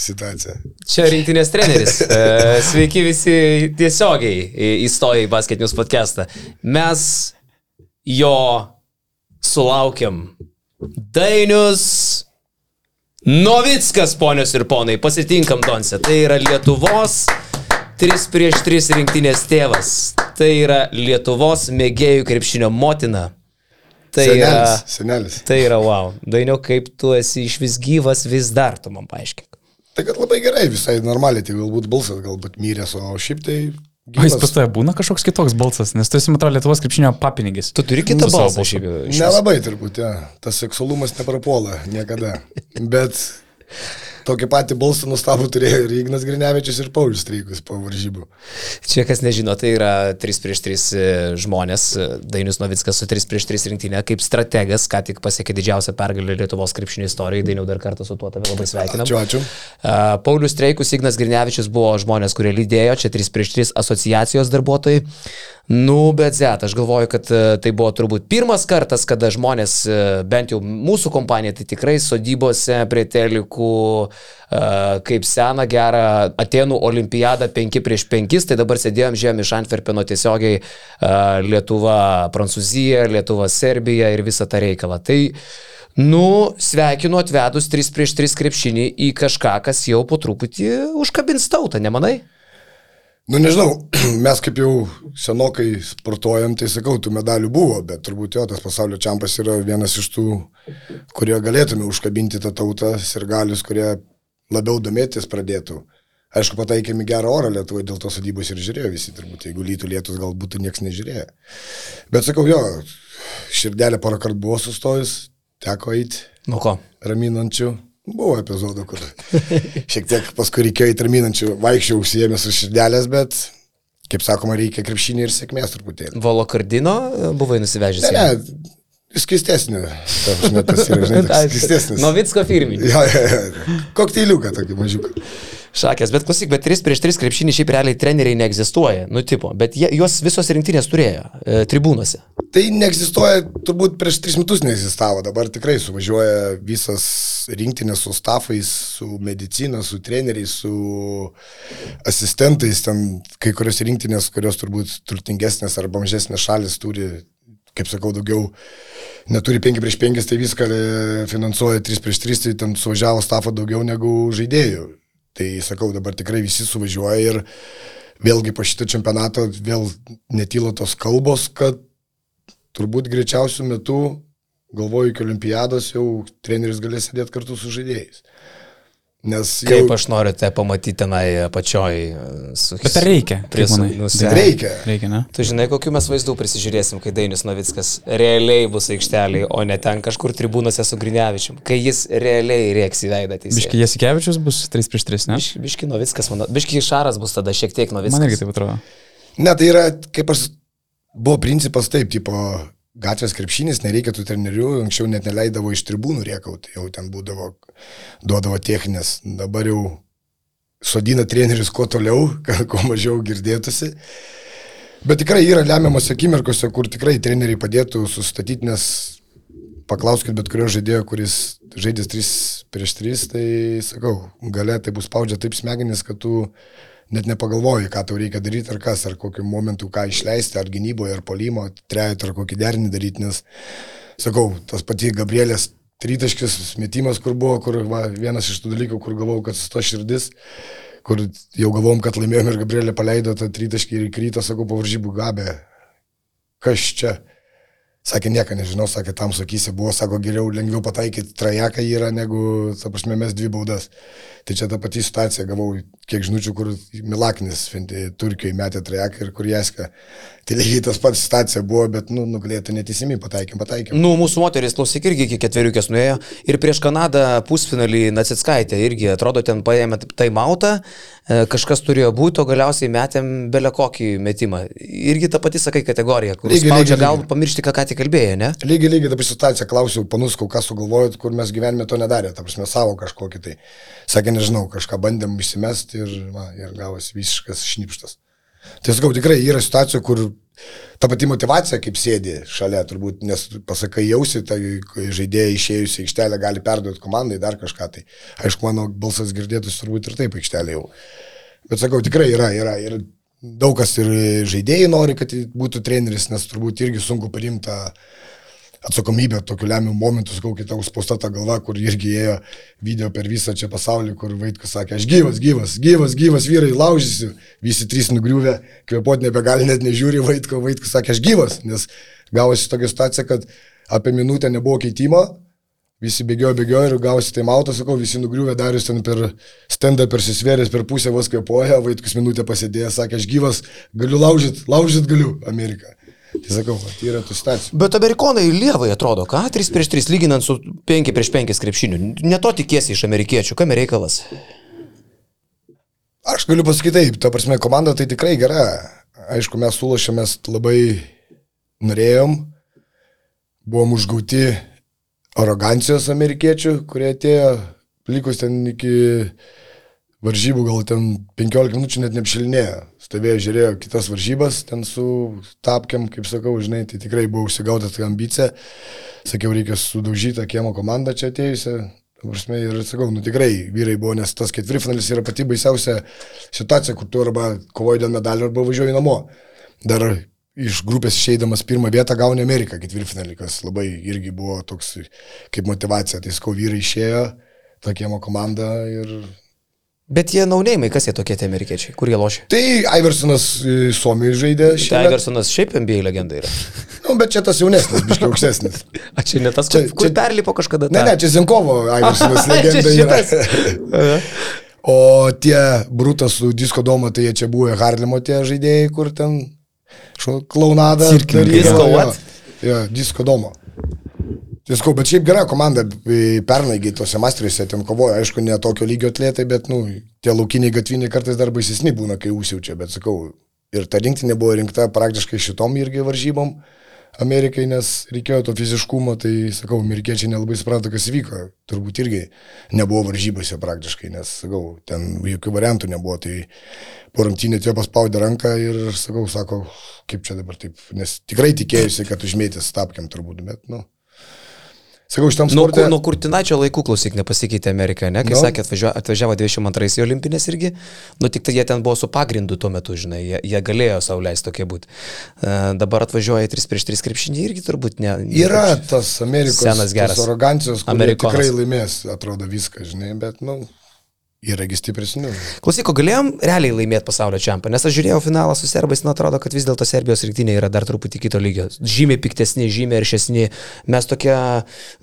situacija. Čia rinktinės treneris. E, Sveiki visi tiesiogiai įstoję į basketinius podcastą. Mes jo sulaukiam. Dainius Novickas, ponios ir ponai, pasitinkam Donse. Tai yra Lietuvos 3 prieš 3 rinktinės tėvas. Tai yra Lietuvos mėgėjų krepšinio motina. Tai yra, Senelis, senelis. tai yra wow. Dainio, kaip tu esi iš vis gyvas, vis dar, tu man paaiškink. Tai kad labai gerai, visai normaliai, tai galbūt balsas galbūt myrės, o šiaip tai... O jis gyvas. pas tave būna kažkoks kitoks balsas, nes tu esi, man atrodo, Lietuvos krepšinio papinigis. Tu turi kitą savo balsą šiaip. vis. Nelabai turbūt, ja. tas seksualumas neprapuola niekada. Bet tokį patį balsą nustabų turėjo ir Ignas Grinevičius ir Paulius Streikus po varžybų. Čia kas nežino, tai yra 3 prieš 3 žmonės. Dainius Novickas su 3 prieš 3 rinktinė kaip strategas, ką tik pasiekė didžiausią pergalę Lietuvos krepšinio istorijoje. Dainiau dar kartą su tuo tave labai sveikinam. Ačiū, ačiū. A, Paulius Streikus, Ignas Grinevičius buvo žmonės, kurie lydėjo, čia 3 prieš 3 asociacijos darbuotojai. Nu, bet zet, aš galvoju, kad e, tai buvo turbūt pirmas kartas, kada žmonės, e, bent jau mūsų kompanija, tai tikrai sodybose prie telikų, e, kaip seną gerą Atenų olimpiadą 5 prieš 5, tai dabar sėdėjom žiemį iš Antverpeno tiesiogiai Lietuva, Prancūzija, Lietuva, Serbija ir visą tą reikalą. Tai Nu, sveikinu atvedus 3 prieš 3 krepšinį į kažką, kas jau po truputį užkabins tautą, nemanai? Nu nežinau, mes kaip jau senokai sportuojam, tai sakau, tų medalių buvo, bet turbūt jo, tas pasaulio čempas yra vienas iš tų, kurie galėtume užkabinti tą tautą, ir galius, kurie labiau domėtis pradėtų. Aišku, pataikėme gerą orą Lietuvoje, dėl to sodybos ir žiūrėjo visi, turbūt, jeigu lytų lietus, gal būtų niekas nežiūrėjo. Bet sakau, jo, širdelė porą kartų buvo sustojus, teko eiti Nu ko? raminančių. Buvo epizodų, kur šiek tiek paskui reikėjo įtarminančių, vaikščiau užsiemęs su širdelės, bet, kaip sakoma, reikia krepšinį ir sėkmės truputėlį. Volo kardino buvai nusivežęs. Ne, ne, toks skistesnis. Novicko firminį. Jo, jo, jo. Kokteiliuką tokį mažiuką. Šakės, bet klausyk, bet 3 prieš 3 krepšinį šiaip realiai treneriai neegzistuoja, nu tipo, bet jie, juos visos rinktinės turėjo e, tribūnose. Tai neegzistuoja, turbūt prieš tris metus neegzistavo, dabar tikrai suvažiuoja visas rinktinės su stafais, su medicina, su treneriais, su asistentais, ten kai kurios rinktinės, kurios turbūt turtingesnės arba mažesnės šalis turi, kaip sakau, daugiau neturi 5 prieš 5, tai viską e, finansuoja 3 prieš 3, tai ten suvažiavo stafą daugiau negu žaidėjų. Tai sakau, dabar tikrai visi suvažiuoja ir vėlgi po šito čempionato vėl netyla tos kalbos, kad turbūt greičiausių metų, galvoju, iki olimpiados jau treneris galės sėdėti kartu su žaidėjais. Nes jau Kaip aš noriu te pamatyti tenai apačioj. e, Su, Bet ar reikia? Manai? nusia. reikia. Reikia, ne? Tu žinai, kokiu mes vaizdų prisižiūrėsim, kai Dainis Novickas realiai bus aikšteliai, o ne ten kažkur tribūnose su Grinevičium, kai jis realiai rėks į veidą. Biški Jasikevičius bus 3 prieš 3, ne? Biški, biški Novickas, mano. Biški Šaras bus tada šiek tiek Novickas. Man irgi taip atrodo. Ne, tai yra, kaip aš, buvo principas taip, tipo, gatvės krepšinis, nereikia tų trenerių, anksčiau net neleidavo iš tribūnų riekauti, jau ten būdavo, duodavo techninės, dabar jau sodina trenerius kuo toliau, kuo mažiau girdėtųsi. Bet tikrai yra lemiamos akimirkose, kur tikrai treneriai padėtų sustatyti, nes paklauskit bet kurio žaidėjo, kuris žaidės 3 prieš 3, tai sakau, gale tai bus spaudžia taip smegenis, kad tu net nepagalvoji, ką tau reikia daryti ar kas, ar kokiu momentu ką išleisti, ar gynyboje, ar polimo, trejat, ar kokį derinį daryti, nes, sakau, tas pati Gabrielės tritaškis metimas, kur buvo, kur va, vienas iš tų dalykų, kur galvojau, kad susto širdis, kur jau galvom, kad laimėjom ir Gabrielė paleido tą tritaškį ir įkryto, sakau, po varžybų gabė. Kas čia? Sakė, nieko nežinau, sakė, tam sakysi, buvo, sako, geriau lengviau pataikyti trajeką yra, negu, ta prasme, mes dvi baudas. Tai čia ta pati situacija, gavau kiek žinučių, kur Milaknis Turkijoje metė trajeką ir kur Jeska. Tai lygiai tas pats situacija buvo, bet, nu, nugalėtų neteisimi, pataikėm, pataikėm. Nu, mūsų moteris, klausyk, irgi iki ketveriukės nuėjo. Ir prieš Kanadą pusfinalį Nacitskaitė irgi, atrodo, ten paėmė taimautą, e, kažkas turėjo būti, o galiausiai metėm belę kokį metimą. Irgi ta pati, sakai, kategorija, kur Lygiai, spaudžia lygiai, gal lygiai. pamiršti, ką ką tik kalbėjai, ne? Lygiai, lygiai dabar situacija, klausiau, panuskau, ką sugalvojot, kur mes gyvenime to nedarė, ta prasme savo kažkokį tai. Sakė, nežinau, kažką bandėm įsimesti ir, va, ir gavosi visiškas šnipštas. Tai sakau, tikrai yra situacijų, kur ta pati motivacija, kaip sėdi šalia, turbūt, nes pasakai jausi, tai žaidėjai išėjusi aikštelę gali perduoti komandai dar kažką. Tai aišku, mano balsas girdėtus turbūt ir taip aikštelė jau. Bet sakau, tikrai yra, yra. Ir daug kas ir žaidėjai nori, kad būtų treneris, nes turbūt irgi sunku priimti tą atsakomybę tokiu lemiamu momentu, sakau, kita užspausta ta galva, kur irgi ėjo video per visą čia pasaulį, kur Vaitkus sakė, aš gyvas, gyvas, gyvas, gyvas, vyrai, laužysiu, visi trys nugriuvę, kvepuoti nebegali, net nežiūri Vaitko, Vaitkus sakė, aš gyvas, nes gavosi tokia situacija, kad apie minutę nebuvo keitimo, visi bėgiojo, bėgiojo ir gausi tai mautą, sakau, visi nugriuvę, darius ten per stendą persisvėręs, per pusę vos kvepuoja, Vaitkus minutę pasėdėjęs, sakė, aš gyvas, galiu laužyti, laužyti galiu Ameriką. Tai sakau, tai yra tų situacijų. Bet amerikonai lievai atrodo, ką? 3 prieš 3 lyginant su 5 prieš 5 krepšiniu. Neto tikėsi iš amerikiečių, kam reikalas? Aš galiu pasakyti taip, ta prasme, komanda tai tikrai gera. Aišku, mes sulašėmės labai norėjom, buvom užgauti arogancijos amerikiečių, kurie atėjo, likus ten iki varžybų gal ten 15 minučių net neapšilinėjo. Stovėjo, žiūrėjo kitas varžybas, ten su tapkiam, kaip sakau, žinai, tai tikrai buvo užsigautęs tą ambiciją. Sakiau, reikia sudaužyti tą kiemo komandą čia atėjusią. Prasme, ir sakau, nu tikrai vyrai buvo, nes tas ketvirtfinalis yra pati baisiausia situacija, kur tu arba kovoji dėl medalio, arba važiuoji namo. Dar iš grupės išeidamas pirmą vietą gauni Ameriką ketvirtfinalį, kas labai irgi buvo toks kaip motivacija. Tai sakau, vyrai išėjo, ta kiemo komanda ir Bet jie naunėjimai, kas jie tokie tie amerikiečiai, kur jie lošia? Tai Iversonas e, Suomijoje žaidė šį. Tai Iversonas šiaip NBA legenda yra. Nu, bet čia tas jaunesnis, biškiai aukštesnis. A čia ne tas, kur, Čia- kur čia- perlipo kažkada. Ne, ne, čia Zinkovo Iversonas legenda yra. O tie Brutas su Disko Doma, tai jie čia buvo Harlemo tie žaidėjai, kur ten Disco jo. what? Jo, Disko Domo. Tieskau, bet šiaip gera komanda, e, pernaigi tose mastriuose ten kovoja, aišku, ne tokio lygio atletai, bet, nu, tie laukiniai gatviniai kartais dar baisesni būna, kai užsiaučia, bet sakau, ir ta rinktinė buvo rinkta praktiškai šitom irgi varžybom Amerikai, nes reikėjo to fiziškumo, tai, sakau, amerikiečiai nelabai suprato, kas vyko, turbūt irgi nebuvo varžybose praktiškai, nes, sakau, ten jokių variantų nebuvo, tai po rungtynė tie paspaudė ranką ir, sakau, sako, kaip čia dabar taip, nes tikrai tikėjusi, kad užmėtys tapkiam turbūt, bet, nu. Sakau, šitam Nuo, sportui. kur, nuo Kurtinaičio laikų klausyk nepasikeitė Amerika, ne? Kai Nu. sakė, atvažiavo, atvažiavo 22 į olimpinės irgi, nu tik tai jie ten buvo su pagrindu tuo metu, žinai, jie, jie galėjo savo leisti tokie būti. Uh, dabar atvažiuoja 3 prieš 3 krepšinį irgi turbūt ne. Yra tas Amerikos Senas geras. arogancijos, Amerikonas. tikrai laimės, atrodo viską, žinai, bet, nu, yragi stipresnių. Klausyk, o galėjom realiai laimėti pasaulio čempą, nes aš žiūrėjau finalą su serbais, nu atrodo, kad vis dėlto Serbijos rinktinė yra dar truputį kito lygio. Žymiai piktesni, žymiai aršesni. Mes tokie,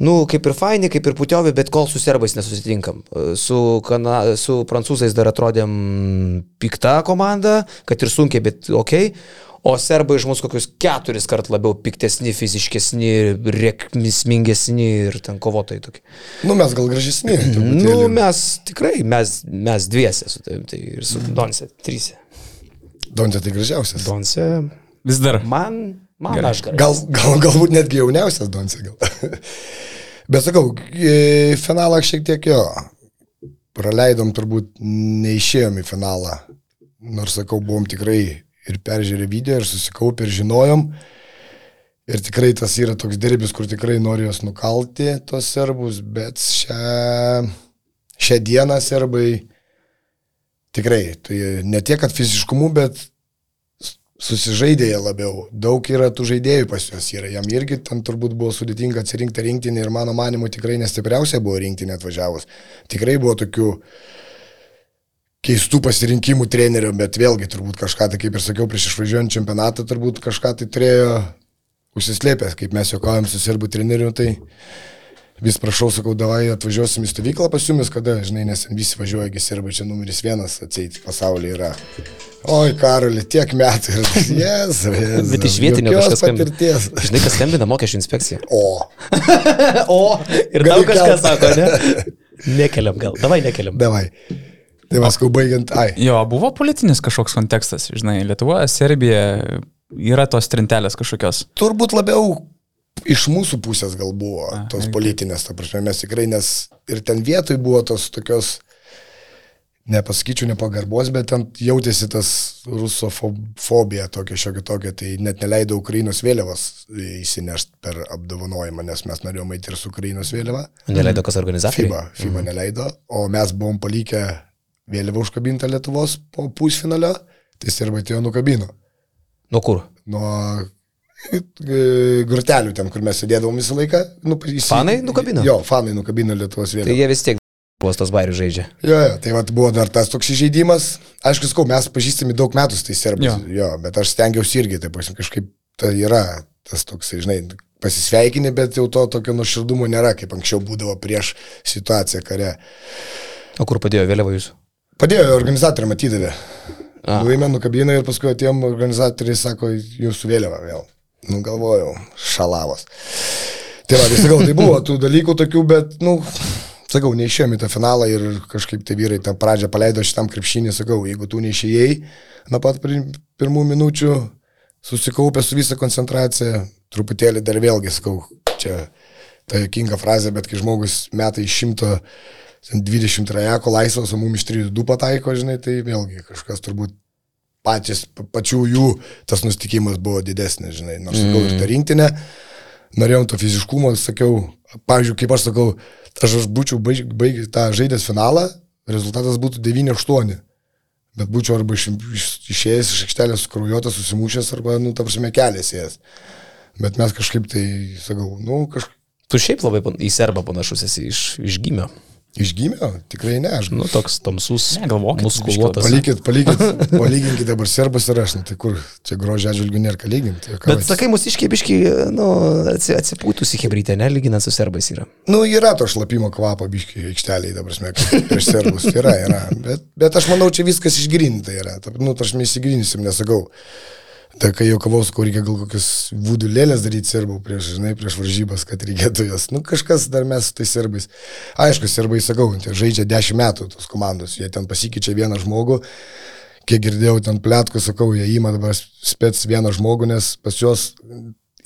nu, kaip ir faini, kaip ir putiovi, bet kol su serbais nesusitinkam. Su, kana, su prancūzais dar atrodėm pikta komanda, kad ir sunkiai, bet ok. O serbai iš mūsų kokius keturis kart labiau piktesni, fiziškesni, rekmismingesni ir ten kovotojai tokie. Nu, mes gal gražesni. Nu, mes tikrai, mes, mes dviese su tavim, tai ir su Donse, trysia. Dontė tai gražiausias. Donse, Vis dar. man, man Gerai. aš gerai. Gal, gal, galbūt netgi jauniausias Dontė gal. Bet sakau, į finalą šiek tiek jo. Praleidom turbūt, neišėjom į finalą. Nors sakau, buvom tikrai ir peržiūrė video, ir susikaupę, ir žinojom. Ir tikrai tas yra toks derbis, kur tikrai nori juos nukalti, tos serbus, bet šią, šią dieną serbai tikrai, tai ne tiek, kad fiziškumu, bet susižaidė jie labiau. Daug yra tų žaidėjų pas juos yra. Jam irgi ten turbūt buvo sudėtinga atsirinkti rinktinį ir mano manimu tikrai nestipriausia buvo rinktinė atvažiavus. Tikrai buvo tokių keistų pasirinkimų trenerių, bet vėlgi turbūt kažką, tai kaip ir sakiau, prieš išvažiuojant čempionatą turbūt kažką tai turėjo užsislėpęs, kaip mes juokaujam su serbų treneriu, tai vis prašau, sakau, davai atvažiuosim į stovyklą pas jumis, kada, žinai, nes visi važiuoja, gi serbai čia numeris vienas atseit pasaulyje yra. Oi, Karoli, tiek metų ir jes, jes. Bet iš vietinio kažkas patirties. Žinai, kas skambina mokesčių inspekcija. O, O, ir tau kažkas sako, ne? Nekeliam gal, davai nekeliam. davai. Tai mes kau baigiant, ai. Jo, buvo politinis kažkoks kontekstas, žinai, Lietuva, Serbija, yra tos trintelės kažkokios. Turbūt labiau iš mūsų pusės gal buvo A, tos politinės, ta prasme, mes tikrai, nes ir ten vietoj buvo tos tokios nepasakyčiau nepagarbos, bet ten jautėsi tas rusofobija tokia šiokia tokia, tai net neleido Ukrainos vėliavos įsinešti per apdovanojimą, nes mes norėjome eiti ir su Ukrainos vėliava. Neleido kas organizatoriai? FIBA, FIBA mhm. neleido, o mes buvom palikę vėliavą užkabintą Lietuvos po pusfinalio, tai serbai atėjo nukabino. Nuo kur? Nuo e, grotelių ten, kur mes sėdėdavom visą laiką. Nu, jis... Fanai nukabino? Jo, fanai nukabino Lietuvos vėliavą. Tai jie vis tiek Postas bairių žaidžia. Jo, jo, tai vat, buvo dar tas toks žaidimas. Aišku, skau, mes pažįstami daug metų su tais serbais. Jo. jo, bet aš stengiausi irgi, taip kažkaip tai yra tas toks, žinai, pasisveikini, bet jau to tokio nuoširdumo nėra, kaip anksčiau būdavo prieš situaciją kare. O kur padėjo vėliava jūs? Padėjo, organizatoriai matydavė. Nuėmė, nukabino ir paskui atėjom organizatoriai, sako, jūsų vėliava vėl. Nu, galvojau, šalavas. Tai va, vis sakau, tai buvo tų dalykų tokių, bet, nu, sakau, neišėjom į tą finalą ir kažkaip tai vyrai tą pradžią paleido šitam krepšinį, sakau, jeigu tu neišėjai, nuo pat pirmų minučių susikaupę su visą koncentraciją, truputėlį dar vėlgi sakau, čia ta jokinga frazė, bet kai žmogus metai iš šimto 20 trajeko laisvas, o mums iš 3-2 pataiko, žinai, tai vėlgi kažkas turbūt patys, pačių jų tas nustikimas buvo didesnis, žinai, nors sakau, ir ta mm. rinktinė, norėjom to fiziškumo, sakiau, pavyzdžiui, kaip aš sakau, aš, aš būčiau baigęs baig, tą žaidęs finalą, rezultatas būtų 9-8. Bet būčiau arba iš, iš, išėjęs iš aikštelės sukrujuotas, susimušęs, arba, nu, ta prasme, kelias ėjęs. Bet mes kažkaip tai, sakau, nu, kažkaip. Tu šiaip labai į serbą panašus esi iš, iš gimio. Išgimė? Tikrai ne. Aš... Nu, toks tamsus, negalvok, muskuluotas. Palikit, palikit, palyginkit dabar serbas ir aš, nu, tai kur, čia grožio atžvilgių nėra ką lyginti. Bet sakai, mūsų iškėbiški, nu, atsipūtusi hebrytė, ne, lyginant su serbais yra. Nu, yra to šlapimo kvapo biški aikšteliai, dabar smėk, prieš serbus, yra, yra. Bet, bet aš manau, čia viskas išgrinta yra. Nu, aš mes įsigrinsim, nesakau. Tai kai kavos, kur reikia gal kokius vudulėlės daryti serbų prieš, žinai, prieš varžybas, kad reikėtų jas. Nu, kažkas dar mes su tais serbais. Aišku, serbai, sakau, tai žaidžia 10 metų tos komandos, jie ten pasikeičia vieną žmogų. Kiek girdėjau ten plėtko, sakau, jie įima dabar spets vieną žmogų, nes pas juos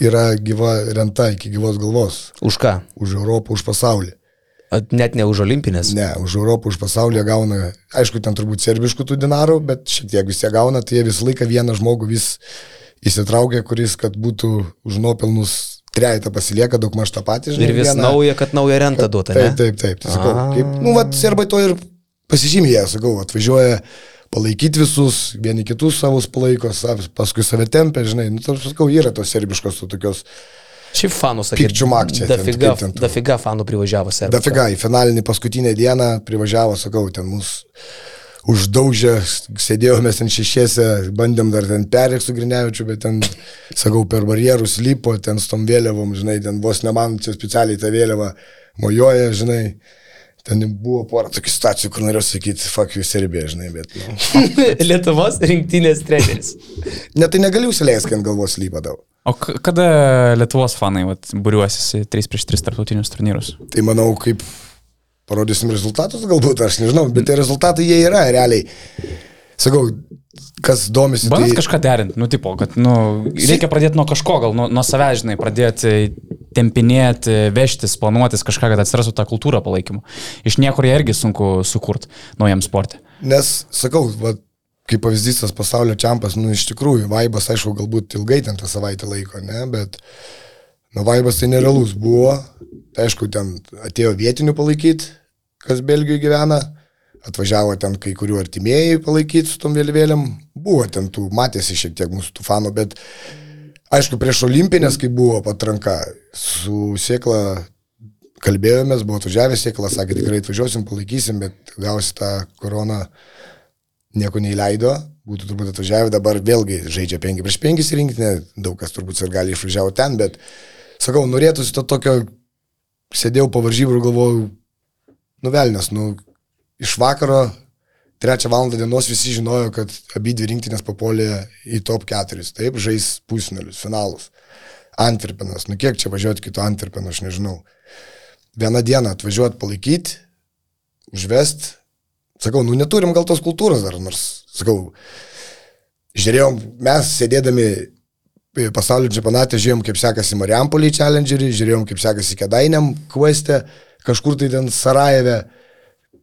yra gyva renta iki gyvos galvos. Už ką? Už Europą, už pasaulį. Net ne už olimpinės. Ne, už Europą, už pasaulį gauna, aišku, ten turbūt serbiškų tų dinarų, bet šiek tiek vis jie gauna, tai jie visą laiką vieną žmogų vis įsitraukia, kuris, kad būtų už nuopelnus trejetą pasilieka daug maž tą patį. Žinai, ir vis vieną, nauja, kad naują rentą duota. Taip, taip, taip. Tai sakau, kaip, nu, vat, serbai to ir pasižymė, sakau, atvažiuoja palaikyti visus, vieni kitus savus palaiko, paskui save tempia, žinai, nu, tai sakau, yra tos serbiškos tokios Šiaip fanų sakė. Pikčių makčiai. Dafiga, ten, dafiga fanų privažiavo serbiją. Dafiga, į finalinį paskutinę dieną privažiavo, sakau, ten mūsų uždaužė, sėdėjome ten šešiese, bandėm dar ten perėti su Grinevičiu, bet ten, sakau, per barjerus lipo, ten su tom vėliavom, žinai, ten vos ne man čia specialiai tą vėliavą mojoja, žinai. Ten buvo pora tokių situacijų, kur norėjau sakyti, fuck you Serbija, žinai, bet... Nu. Lietuvos rinktinės treneris. ne, tai negaliu įsileisti, kai ant galvos lypa daug. O kada Lietuvos fanai vat, būriuosis 3 prieš 3 tarptautinius turnyrus? Tai manau, kaip parodysim rezultatus, galbūt, aš nežinau, bet tie rezultatai jie yra realiai. Sakau, kas domisi. Bandai tai... kažką derinti, nu, tipo, kad, nu, reikia pradėti nuo kažko, gal nuo, nuo savęs, žinai, pradėti tempinėti, vežtis, planuotis kažką, kad atsirastų tą kultūrą palaikymų. Iš niekur jie irgi sunku sukurti naujam sportui. Nes, sakau, va, kaip pavyzdys tas pasaulio čempas, nu, iš tikrųjų, vaibas, aišku, galbūt ilgai ten tą savaitę laiko, ne, bet, nu, vaibas tai nerealus buvo, tai, aišku, ten atėjo vietinių palaikyti, kas Belgijoje gyvena atvažiavo ten kai kurių artimieji palaikyti su tom vėliavėlėm, buvo ten tų, matėsi šiek tiek mūsų tų fanų, bet aišku, prieš olimpinės, kai buvo patranka, su sėkla kalbėjomės, buvo atvažiavęs sėkla, sakė, tikrai atvažiuosim, palaikysim, bet gausi tą koroną, nieko neįleido, būtų turbūt atvažiavę, dabar vėlgi žaidžia 5 prieš 5 rinktinė, daug kas turbūt ir gali išvažiavo ten, bet sakau, norėtųsi to tokio, sėdėjau po varžybų ir galvojau, nuvelnės, nu, iš vakaro, trečią valandą dienos visi žinojo, kad abi dvi rinktinės papolė į top 4, taip, žais pusnelius, finalus. Antverpenas, nu kiek čia važiuoti kito Antverpeno, aš nežinau. Vieną dieną atvažiuoti palaikyti, užvest, sakau, nu neturim gal tos kultūros dar, nors, sakau, žiūrėjom, mes sėdėdami pasaulio čempionate, žiūrėjom, kaip sekasi Mariampolį Challengerį, žiūrėjom, kaip sekasi Kedainiam Queste, kažkur tai ten Sarajeve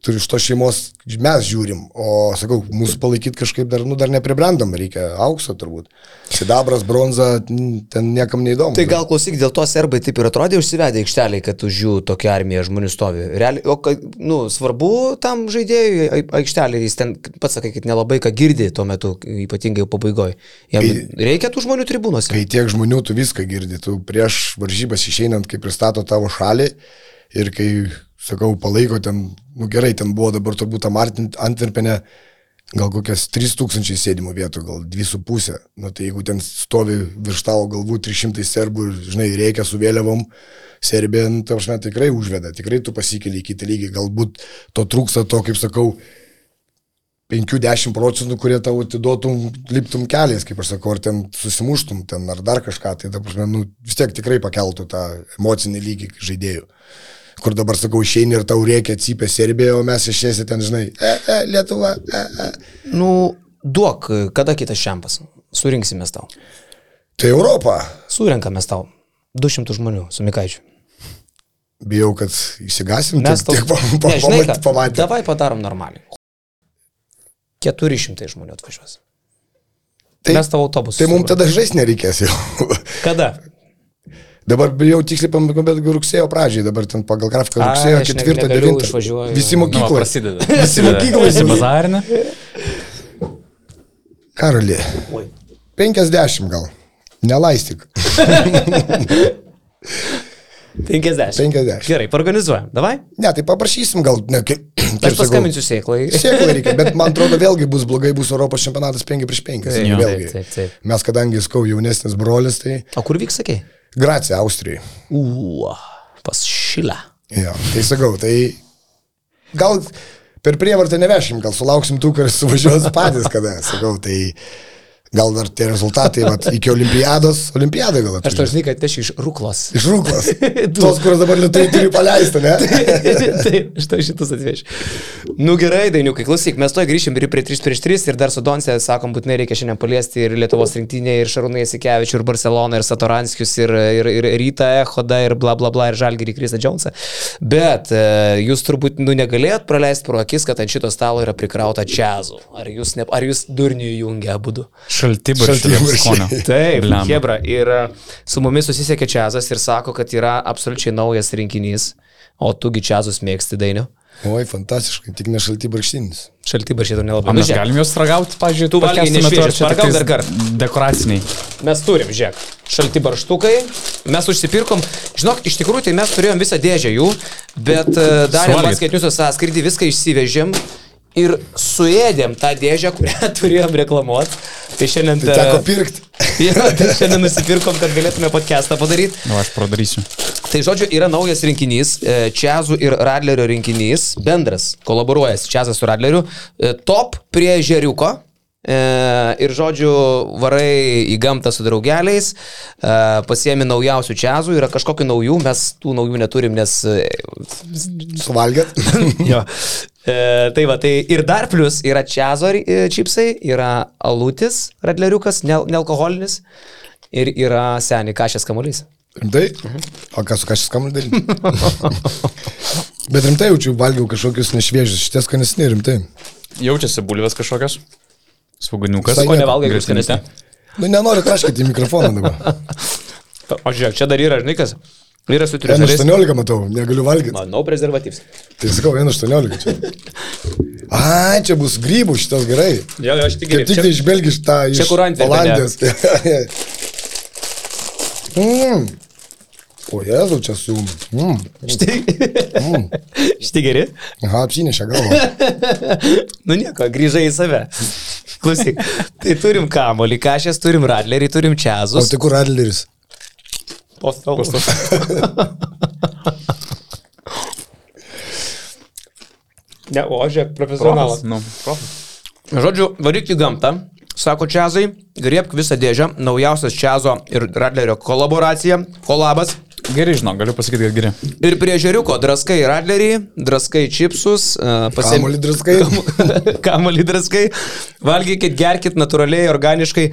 turi iš to šeimos, mes žiūrim, o sakau, mūsų palaikyti kažkaip dar, nu, dar nepribrendom, reikia aukso turbūt. Sidabras, bronza, ten niekam neįdomu. Tai gal klausyk, dėl to serbai taip ir atrodė užsivedę aikšteliai, kad už jų tokia armija žmonių stovi. Realiai, o nu, svarbu tam žaidėjui ai- aikšteliai, jis ten pats sakai, kad nelabai ką girdi tuo metu, ypatingai pabaigoje. Jam reikia tų žmonių tribūnose. Kai tiek žmonių tu viską girdi, tu prieš varžybas išeinant, kai pristato tavo šalį ir kai, sakau, palaiko ten, nu gerai, ten buvo dabar turbūt tam Antverpene gal kokias 3000 sėdimų vietų, gal 2,5. Nu tai jeigu ten stovi virš tavo galvų 300 serbų ir, žinai, reikia su vėliavom, Serbija, nu, tai aš net tikrai užveda, tikrai tu pasikeli į kitą lygį, galbūt to trūksta to, kaip sakau, 5-10 procentų, kurie tau atiduotum, liptum keliais, kaip aš sakau, ar ten susimuštum, ten ar dar kažką, tai ta prasme, nu, vis tiek tikrai pakeltų tą emocinį lygį žaidėjų. Kur dabar sakau, išeini ir tau reikia atsipę Serbiją, o mes išėsi ten, žinai, e, e, Lietuva, e, e. Nu, duok, kada kitas šempas. Surinksime tau. Tai Europa. Surenkame tau. 200 žmonių su Mikaičiu. Bijau, kad įsigasim, Mes tiek pa, pa, Ne, žinai ką, pamatyti. Davai padarom normaliai. 400 žmonių atvažiuos. Tai- Mes tavo autobusą. Tai mums tada žais nereikės jau. Kada? Dabar bijau tiksliai pamatyti, bet rugsėjo pradžiai, dabar ten pagal grafiką rugsėjo aš ne- 4, negaliu, 9. išvažiuoju. Visi Nu, mokykloje. prasideda. Visi mokykloje. Visi bazarinė. Karali. Oi. 50 gal. Nelaistyk. 50. 50. Gerai, organizuojam. Davai? Ne, tai paprašysim gal. Ne, kaip, kaip Aš paskambinsiu sėklai. Sėklai reikia, bet man atrodo vėlgi bus blogai, bus Europos čempionatas 5 prieš 5. Taip, taip, taip. Mes kadangi skau jaunesnis brolis, tai O kur vyks, sakei? Gracija, Austrijai. Uo, pas šilą. Jo, tai sakau, tai gal per prievartą nevešim, gal sulauksim tų, kuris suvažiuos patys kada, sakau, tai gal dar tie rezultatai, vat, iki olimpiados, olimpiadai gal Aš tau atvažiuos. žinai, kad aš iš Ruklos. Iš rūklos. Tos, kurios dabar lietuviai turi paleisti, ne? Taip, aš tau šitus atvešiu. Nu gerai, Dainiukai, klausyk, mes to grįšim ir prie 3 prieš 3 ir dar su Donce, sakom, būtinai reikia šiandien paliesti ir Lietuvos rinktinė, ir Šarūnai Jasikevičių, ir Barcelona, ir Satoranskius, ir, ir, ir Ryta Ehoda, ir bla bla bla, ir Žalgirį Kristą Džonsą. Bet e, jūs turbūt nu, negalėjot praleisti pro akis, kad ant šito stalo yra prikrauta čiazų. Ar jūs, ne, ar jūs durnių jungia abudu? Šaltibarščiai. skonio. Taip. Hebra. Ir e, su mumis susisiekė Čiazas ir sako, kad yra absoliučiai naujas rinkinys, o tugi Čiazus mėgsti dainių. Oi, fantastiškai, tik ne šalti barštinis. Šalti baršėtų nelabai. O Nu, mes galim juos ragauti, pažiūrėjau, Tu valgai nešviežius, paragauk dar kartą. Dekoraciniai. Mes turim, žiūrėk, šalti barštukai, mes užsipirkom, žinok, iš tikrųjų tai mes turėjom visą dėžę jų, bet e, darėm paskaitinius sąskrydį, viską išsivežėm ir suėdėm tą dėžę, kurią turėjom reklamuoti. Tai šiandien... Tai teko pirkti. Jo, tai šiandien nusipirkom, kad galėtume podcastą padaryti. Na, aš padarysiu. Tai žodžiu, yra naujas rinkinys, e, Čiazų ir Radlerio rinkinys, bendras, kolaboruojas Čiazas su Radleriu, e, top prie žeriuko. E, ir žodžiu, varai į gamtą su draugeliais, e, pasiemi naujausių čiazų, yra kažkokių naujų, mes tų naujų neturim, nes... E, Suvalgėt. jo. E, tai va, tai ir dar plus yra čiazo čipsai, yra alutis, radleriukas, ne, nealkoholinis ir yra seniai kažkas kamuolys. Rimtai? O ką su ką šis kamuolį daryti? Bet rimtai jaučiu, valgiau kažkokius nešviežius, šitie skanesni, rimtai. Jaučiasi bulvės kažkokios. Svaguniukas. Visai Ko nevalgai, Grėsmėse. grįžtinėse? Nu, nenoriu traškyti į mikrofoną dabar. O žiūrėk, čia dar yra, žinai kas? Yra su N18 triušeliais. matau, negaliu valgyti. Manau, prezervatyvs. Tai sakau, N18 čia. A, čia bus grybų šitas gerai. Jo, jo, aš tik Kaip tik tai iš Belgijos tą iš. Olandijos. mm. O jezu, čia su... Mm. Šitai geri? Aha, apsinešė galvą. Nu nieko, grįžai į save. Klausyk, tai turim kamolį, kažės, turim radlerį, turim O čiazus. tai kur Adleris? Po stalu. Ne, o žiūrėk, profesionalas. Nu, profas. Žodžiu, varyk į gamtą, sako Čiazai, griebk visą dėžę, naujausias Čiazo ir Radlerio kolaboracija, kolabas. Gerai, žinau, galiu pasakyti, kad geri. Ir prie žeriuko draskai Radlerį, draskai čipsus, pasiemi. Kamuolį draskai. Kamuolį draskai. Valgykit, gerkit natūraliai, organiškai.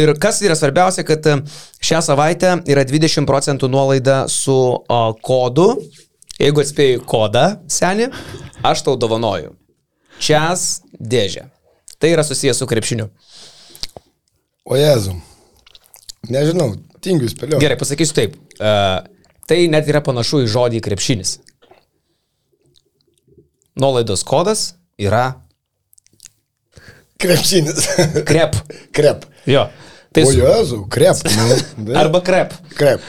Ir kas yra svarbiausia, kad em, šią savaitę yra 20 procentų nuolaida su kodu Jeigu atspėjai kodą, seni, aš tau dovanoju. Čias dėžė. Tai yra susijęs su krepšiniu. O Jezu. Nežinau, tingiu spėliau. Gerai, pasakysiu taip. Uh, tai net yra panašu į žodį krepšinis. Nuolaidos kodas yra Krepšinis. krep. krep. Jo. Tai o su... Jezu, krep. Nu. Arba krep. Krep.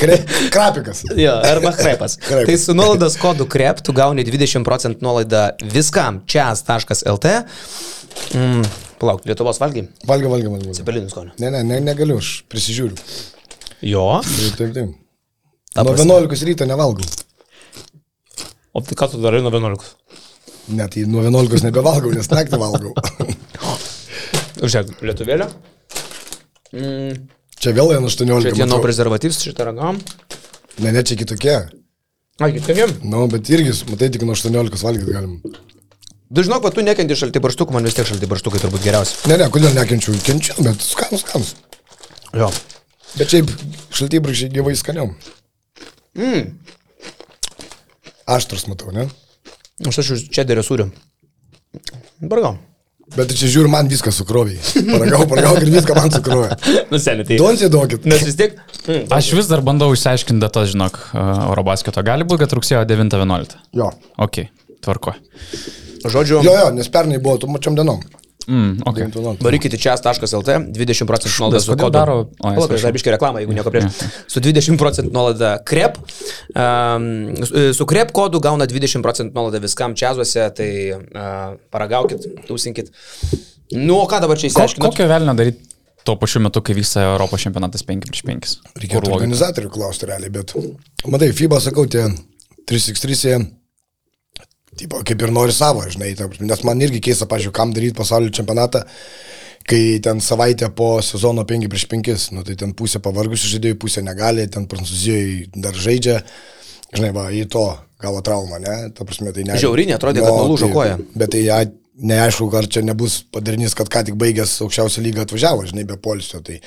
krep. Krapikas. Jo, arba krepas. Krepas. tai su nuolaidos kodu krep tu gauni 20 procentų nuolaidą viskam čias.lt. Mm, palauk, Lietuvos valgy. Valga, valga. valga. Cepelinų skonio. Ne, ne, ne, negaliu, aš prisižiūriu. Jo. Taip, taip, taip. Ta Nuo prasme. 11 ryto nevalgau. O tai ką tu darai nuo 11? Net tai nuo 11 nebevalgau, nes naktį valgau. Žiūrėk, lietuvėlė. Mm, Čia vėl N18. čia matau. prezervatyvs, šitą ragam. Ne, ne, čia kitokie. Ai, kitokiem. Nu, bet irgi, matai, tik nuo 18 valgyti galim. Du žinok, kad tu nekenti šalti barštukų, man vis tiek šalti barštukai turbūt geriausi. Ne, ne, kodėl nekenčiu, kenčiu, bet skanus, skanus. Jo. Bet šiaip šaltybrakščiai gyvai skaniau. Mm. Aštrus matau, ne? Aš aš čia dėrė sūriu. Bargau. Bet čia žiūriu, man viską sukroviai. Paragau, paragau ir viską man sukrovė. Nusenė, tai. Duonsiai duokit. Nes vis tiek. Mm. Aš vis dar bandau išsiaiškinti datas, žinok, e, Eurobasketo. Gali būti, kad rugsėjo 9-11. Jo. Ok, tvarko. Žodžiu, Jo, jo, nes pernai buvo tu mačiam dienom. Mm, okay. 9:11. varykite čia.lt, 20 procentų nuolaida su kodu. daro- o, Palauk, aš dar biškai reklamą, jeigu nieko prieš. Su 20 procentų nuolaida krep. Um, su- krep kodu gauna 20 procentų nuolaidą viskam čiazuose, tai uh, paragaukit, tūsinkit. Nu, o ką dabar čia Ko, įsiaiškinot? kokio velnio daryti tuo pačiu metu, kai vyksta Europos čempionatas 5 prieš 5? Reikėtų organizatorių klausti realiai, bet matai, FIBA, sakau, tie 363, jie, tipo, kaip ir nori savo, žinai, nes man irgi keista, pažiūrėjau, kam daryti pasaulio čempionatą, kai ten savaitę po sezono 5 prieš 5, nu tai ten pusė pavargusių žaidėjų, pusė negali, ten Prancūzijoje dar žaidžia, žinai, va, į to gavo traumą, ne, ta prasme, tai ne. Žiaurinė, atrodė, kad nulūžo tai- koja. Bet tai ja, neaišku, ar čia nebus padarinys, kad ką tik baigęs aukščiausią lygą atvažiavo, žinai, be polisio, tai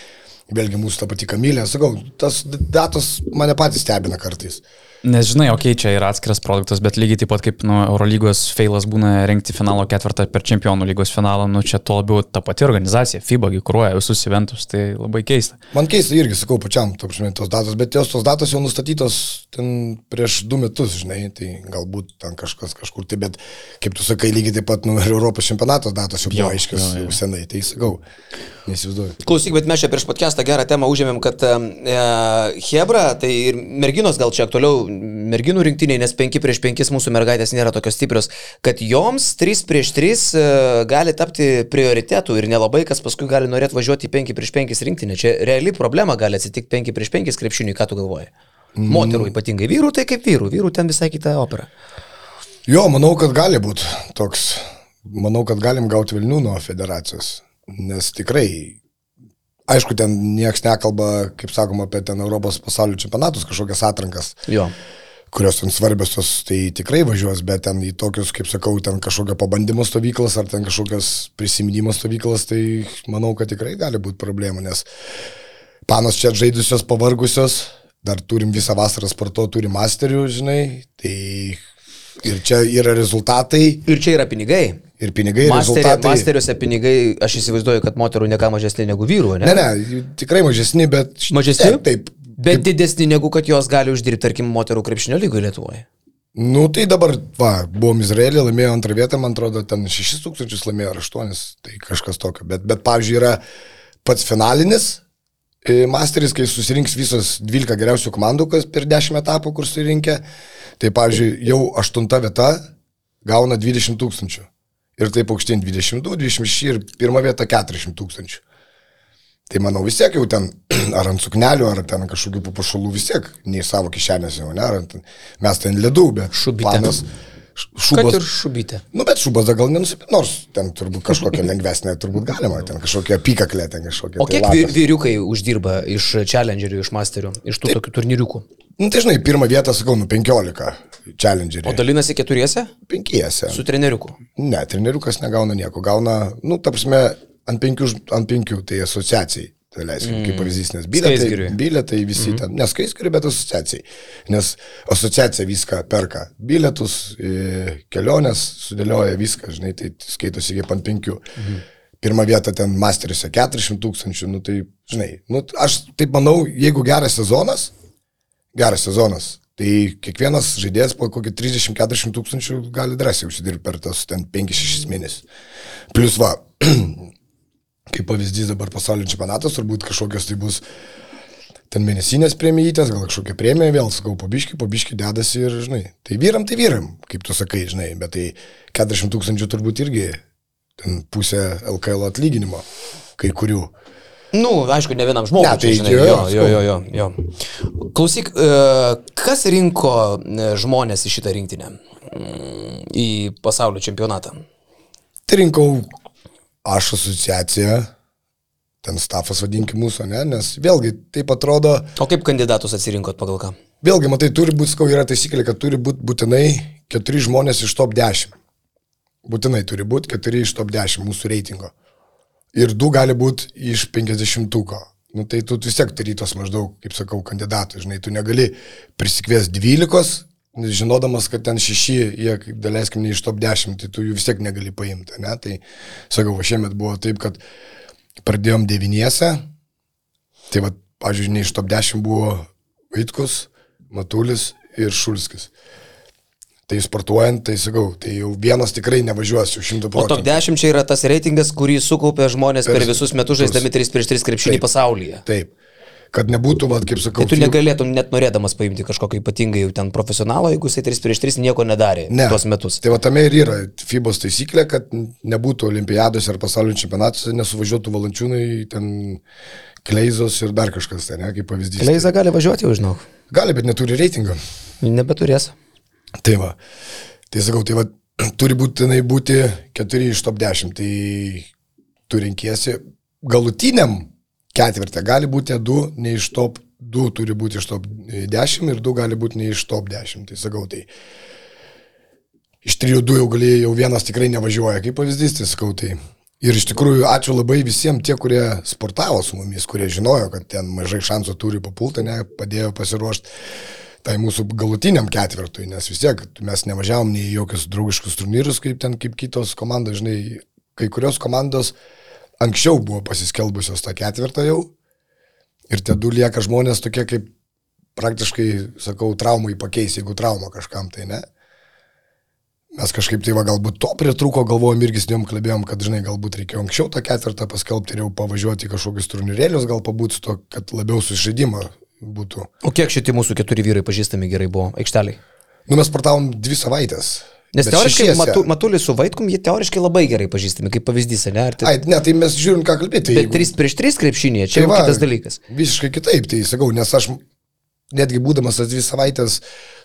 vėlgi mūsų ta pati Kamilė, sakau, tas datos mane patys stebina kartais. Nes žinai, okei, okay, čia yra atskiras produktas, bet lygiai taip pat kaip nu, Eurolygos feilas būna rengti finalo ketvirtą per čempionų lygos finalą, nu čia tuo labiau ta pati organizacija, FIBA gikuruoja visus eventus, tai labai keista. Man keista irgi, sakau, pačiam, ta prasme, tos datos, bet jos tos datos jau nustatytos ten prieš du metus, žinai, tai galbūt ten kažkas kažkur tai, bet kaip tu sakai, lygiai taip pat, nu, ir Europos čempionatos datos jau buvo aiškios jau senai, tai sakau, nesivizduoju. Klausyk, bet mes čia prieš podcastą gerą temą užėmėm, kad e, Hebra, tai ir merginos gal čia aktualiau, merginų rinktiniai, nes 5 prieš 5 mūsų mergaitės nėra tokios stiprios, kad joms 3 prieš 3 e, gali tapti prioritetų ir nelabai kas paskui gali norėti važiuoti į 5 prieš 5 rinktinę. Čia reali problema gali atsitikti 5 prieš 5 krepšiniui, ką tu galvoji? Moterų ypatingai, vyrų tai kaip vyrų, vyrų ten visai kita opera. Jo, manau, kad gali būti toks, manau, kad galim gauti Vilnių nuo federacijos, nes tikrai, aišku, ten niekas nekalba, kaip sakoma, apie ten Europos pasaulio čempionatus, kažkokias atrankas. Jo. kurios ten svarbiosios, tai tikrai važiuos, bet ten į tokius, kaip sakau, ten kažkokio pabandymo stovyklas ar ten kažkokios prisiminimo stovyklas, tai manau, kad tikrai gali būti problemų, nes panos čia žaidusios, pavargusios, dar turim visą vasarą sporto, turim masterių, žinai, tai ir čia yra rezultatai, Ir čia yra pinigai. Ir pinigai, ir Masterė, rezultatai. masteriuose pinigai, aš įsivaizduoju, kad moterų neką mažesnė negu vyrų, ne? Ne, ne, tikrai mažesni, bet... Mažesni? Taip, taip. Bet didesni negu kad jos gali uždirbti, tarkim, moterų krepšinio lygoje Lietuvoje. Nu, tai dabar, va, buvom Izraelį, laimėjo antrą vietą, man atrodo, ten 6 tūkstančius laimėjo ar 8, tai kažkas tokio. Bet, bet pavyzdžiui, yra pats finalinis e, masteris, kai susirinks visos 12 geriausių komandų, kas per 10 etapų, kur surinkę. Tai, pavyzdžiui, jau 8 vieta gauna 20 tūkstančių. Ir taip aukštyn 22, 26 ir pirma vieta 40 tūkstančių. Tai manau vis tiek jau ten, ar ant suknelių, ar ten kažkokių papuošalų vis tiek, nei savo kišenėse jau, ne, ar ant, mes ten ledų, bet Šubytė. planas. š- Kad ir šubytė. nu bet šubas gal nenusipirkti, nors ten turbūt kažkokia lengvesnė, turbūt galima, ten kažkokia apykaklė, ten kažkokia. O tai kiek vy- vyriukai uždirba iš challengerių, iš masterių, iš tų tokių turnyriukų? Nu tai žinai, pirmą vietą sakau, nu 15 challengerių. O dalinasi keturiese? Penkiese. Su treneriuku. Ne, treneriukas negauna nieko, gauna, nu, ta prasme, ant penkių, ant penkių tai asociacijai. Tai leiskim, kaip pavyzdys, nes biletai, biletai visi ten, neskaisgiriui, bet asociacijai. Nes asociacija viską perka. Biletus, e, keliones, sudėlioja viską, žinai, tai skaitosi kaip ant penkių. Pirmą vietą ten masteriuose 400 tūkstančių, nu tai, žinai, nu, aš taip manau, jeigu geras sezonas, geras sezonas, tai kiekvienas žaidėjas po kokį 30-40 tūkstančių gali drąsiai užsidirbti per tas ten 5-6 mėnesius. Plius va, kaip pavyzdys dabar pasaulio čempionatas, turbūt kažkokios tai bus ten mėnesinės premijytės, gal kažkokia premija, vėl sakau, pabiški, pabiški dedasi ir, žinai, tai vyram, tai vyram, kaip tu sakai, žinai, bet tai 40 tūkstančių turbūt irgi ten pusė LKL atlyginimo, kai kurių. Nu, aišku, ne vienam žmogui. Ne, tai žinai, jo, jo, jo, jo, jo. Klausyk, e, kas rinko e, žmonės į šitą rinktinę? Mm, Į pasaulio čempionatą. Tai rinkau aš asociaciją, ten stafas vadinkim mūsų, ne, nes vėlgi taip atrodo, O kaip kandidatus atsirinkot pagal ką? vėlgi matai, turi būti, skau, yra taisyklė, kad turi būti būtinai keturi žmonės iš top 10. Būtinai turi būti keturi iš top 10 mūsų reitingo. Ir du gali būti iš 50-uko. Nu, tai tu vis tiek turi tos maždaug, kaip sakau, kandidatų, žinai, tu negali prisikviesti 12, nes žinodamas, kad ten šeši, jie, daleiskim, ne iš top 10, tai tu jų vis tiek negali paimti, ne? Tai, sakau, šiemet buvo taip, kad pradėjom devyniese, tai va, pažiūrėjau, ne iš top 10 buvo Vaitkus, Matulis ir Šulskis. Tai sportuojant, tai sakau, tai jau vienas tikrai nevažiuosiu šimtų O top procentų. 10 čia yra tas reitingas, kurį sukaupė žmonės per, Per visus metus žaisdami 3 prieš 3 krepšinį Taip. pasaulyje. Taip. Kad nebūtų, va, kaip sakau, Tai tu negalėtum net norėdamas paimti kažkokio ypatingai jau ten profesionalo, jeigu jisai 3 prieš 3 nieko nedarė Ne. tuos metus. Tai va tame ir yra FIBOS taisyklė, kad nebūtų olimpiados ar pasaulio čempionatuose, nesuvažiuotų valančiūnai, ten kleizos ir dar kažkas, tai ne, kaip pavyzdys. Leiza gali važiuoti jau, žinau. Gali, bet neturi reitingo. Nebeturės. Tai va. Tai sakau, tai va, turi būtinai būti keturi iš top 10. Tai tu renkiesi galutiniam ketvirtį. Gali būti du, ne iš top 2 turi būti iš top 10 ir du gali būti ne iš top 10. Tai sakau, tai iš trijų du jau galėjai, jau vienas tikrai nevažiuoja, kaip pavyzdys, tai sakau, tai. Ir iš tikrųjų ačiū labai visiems tie, kurie sportavo su mumis, kurie žinojo, kad ten mažai šansų turi papulti, ne, padėjo pasiruošti tai mūsų galutiniam ketvirtui, nes vis tiek mes nevažiavom nei jokius draugiškus turnyrus, kaip ten, kaip kitos komandos, žinai, kai kurios komandos anksčiau buvo pasiskelbusios tą ketvirtą jau ir tie du lieka žmonės tokie kaip praktiškai, sakau, traumai pakeis, jeigu trauma kažkam tai ne. Mes kažkaip tai va galbūt to pritruko, galvojom irgi su jom kalbėjom, kad, žinai, galbūt reikėjo anksčiau tą ketvirtą paskelbti ir jau pavažiuoti kažkokius turnyrėlius, gal pabūti su to, kad labiau sužaidimą būtų. O kiek šitie mūsų keturi vyrai pažįstami gerai buvo aikšteliai? Nu, mes sportavom dvi savaitės. Nes Bet teoriškai šešiese. matu, Matulis su Vaitkum, jie teoriškai labai gerai pažįstami, kaip pavyzdys, ne? Tai, Ai, ne, tai mes žiūrim, ką kalbėti. bet 3 prieš 3 krepšinėje, čia Tai jau va, kitas dalykas. Visiškai kitaip, tai sakau, nes aš netgi būdamas tas dvi savaitės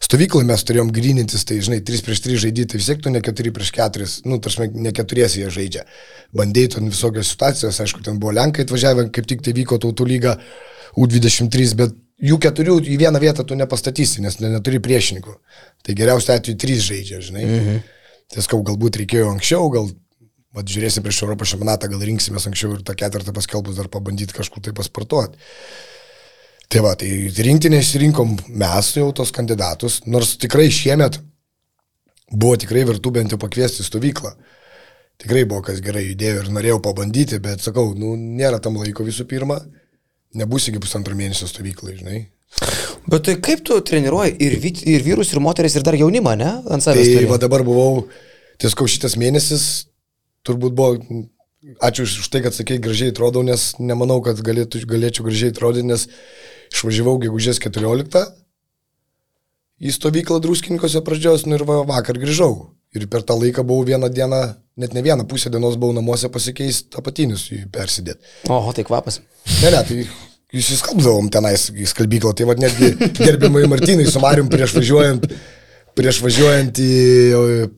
stovyklai mes turėjom grinintis, tai žinai, 3 prieš 3 žaidyti, tai vis tiek tu ne 4 prieš 4, nu, tarsi ne keturiesi jie žaidžia. Bandėjai ten visokios situacijos, aišku, ten buvo Lenkai atvažiavę, kaip tik tai vyko tautų lyga U23, bet jų keturių į vieną vietą tu nepastatysi, nes ne- neturi priešininkų. Tai geriausia atveju 3 žaidžia, žinai. Mhm. Sakau, galbūt reikėjo anksčiau, gal Vat žiūrėsim prieš Europos čempionatą, gal rinksimės anksčiau ir tą ketvirtą paskelbus dar pabandyti kažkur tai pasportuoti. Tai va, tai rinktinė išsirinkom mes jau tos kandidatus, nors tikrai šiemet buvo tikrai vertų bent jau pakviesti stovyklą. Tikrai buvo kas gerai judėjo ir norėjau pabandyti, bet sakau, nu, nėra tam laiko visų pirma, nebus iki pusantro mėnesio stovyklai, žinai. Bet tai kaip tu treniruoji ir, vy- ir vyrus, ir moteris, ir dar jaunimą, ne? Ant savęs. Tai turi. va dabar buvau, tieskau šitas mėnesis, turbūt buvo, ačiū už tai, kad sakai, gražiai atrodau, nes nemanau, kad galėtų, galėčiau gražiai atrodyti, nes išvažiavau gegužės 14 į stovyklą druskininkose pradžios, nu ir va, vakar grįžau. Ir per tą laiką buvau vieną dieną, net ne vieną pusę dienos buvau namuose pasikeisti apatinius jų persidėti. Oho, tai kvapas. Ne, ne, tai jūs įskalbdavom tenais į skalbyklą, tai vad netgi gerbimai Martinai su Marium prieš važiuojant, prieš važiuojant į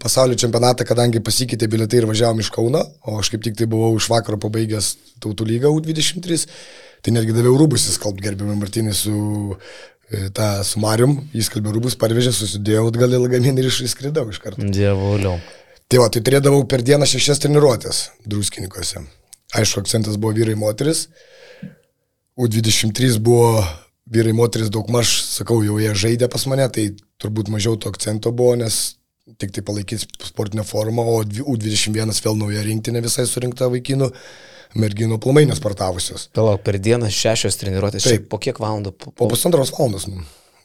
pasaulio čempionatą, kadangi pasikeitė bilietai ir važiavom iš Kauno, o aš kaip tik tai buvau iš vakaro pabaigęs tautų lygą U23, tai netgi daviau rūbus įskalbti gerbimai Martinai su, e, ta, su Marium, įskalbė rūbus, parvežė, susidėjau atgal į lagaminą ir išskridau iš karto. Dievuliau. Tai va, tai turėdavau per dieną šešias treniruotės druskininkose. Aišku, akcentas buvo vyrai moteris. U23 buvo vyrai, moteris daugmaž, sakau, jau jie žaidė pas mane, tai turbūt mažiau to akcento buvo, nes tik tai palaikys sportinę formą, o U21 vėl nauja rinktinė visai surinkta vaikinų, merginų plumai nespartavusios. Palauk, per dieną šešios treniruotės. Taip. Po kiek valandų? Po, Po pusantros valandos, nu,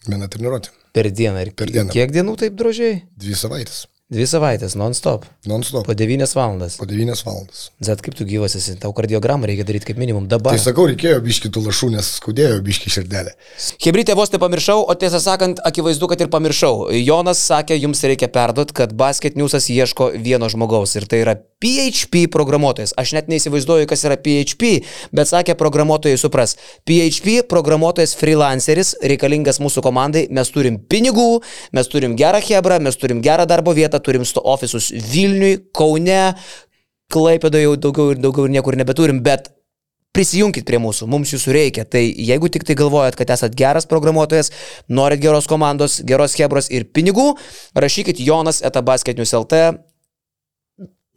viena treniruotė, per dieną. Ir Per dieną. Kiek dienų taip drožiai? dvi savaitės, Dvi savaitės, non-stop. non-stop, Po devynias valandas. po devynias valandas. Zet, kaip tu gyvas esi? Tau kardiogramą reikia daryti kaip minimum dabar. Tai sakau, reikėjo biški tų lašų, nes skaudėjo biški širdelė. Hebrytė vos nepamiršau, o tiesą sakant, akivaizdu, kad ir pamiršau. Jonas sakė, jums reikia perduoti, kad Basket Newsas ieško vieno žmogaus ir tai yra PHP programuotojas. Aš net neįsivaizduoju, kas yra PHP, bet sakė, programuotojai supras. PHP programuotojas freelanceris, reikalingas mūsų komandai, mes turim pinigų, mes turim gerą hebrą, mes turim gerą darbo vietą, turim sto ofisus Vilniui, Kaune, Klaipėdoje jau daugiau ir daugiau ir niekur nebeturim, bet Prisijunkit prie mūsų, mums jūsų reikia. Tai jeigu tik tai galvojat, kad esat geras programuotojas, norit geros komandos, geros hebros ir pinigų, rašykit Jonas etabasketinius LT.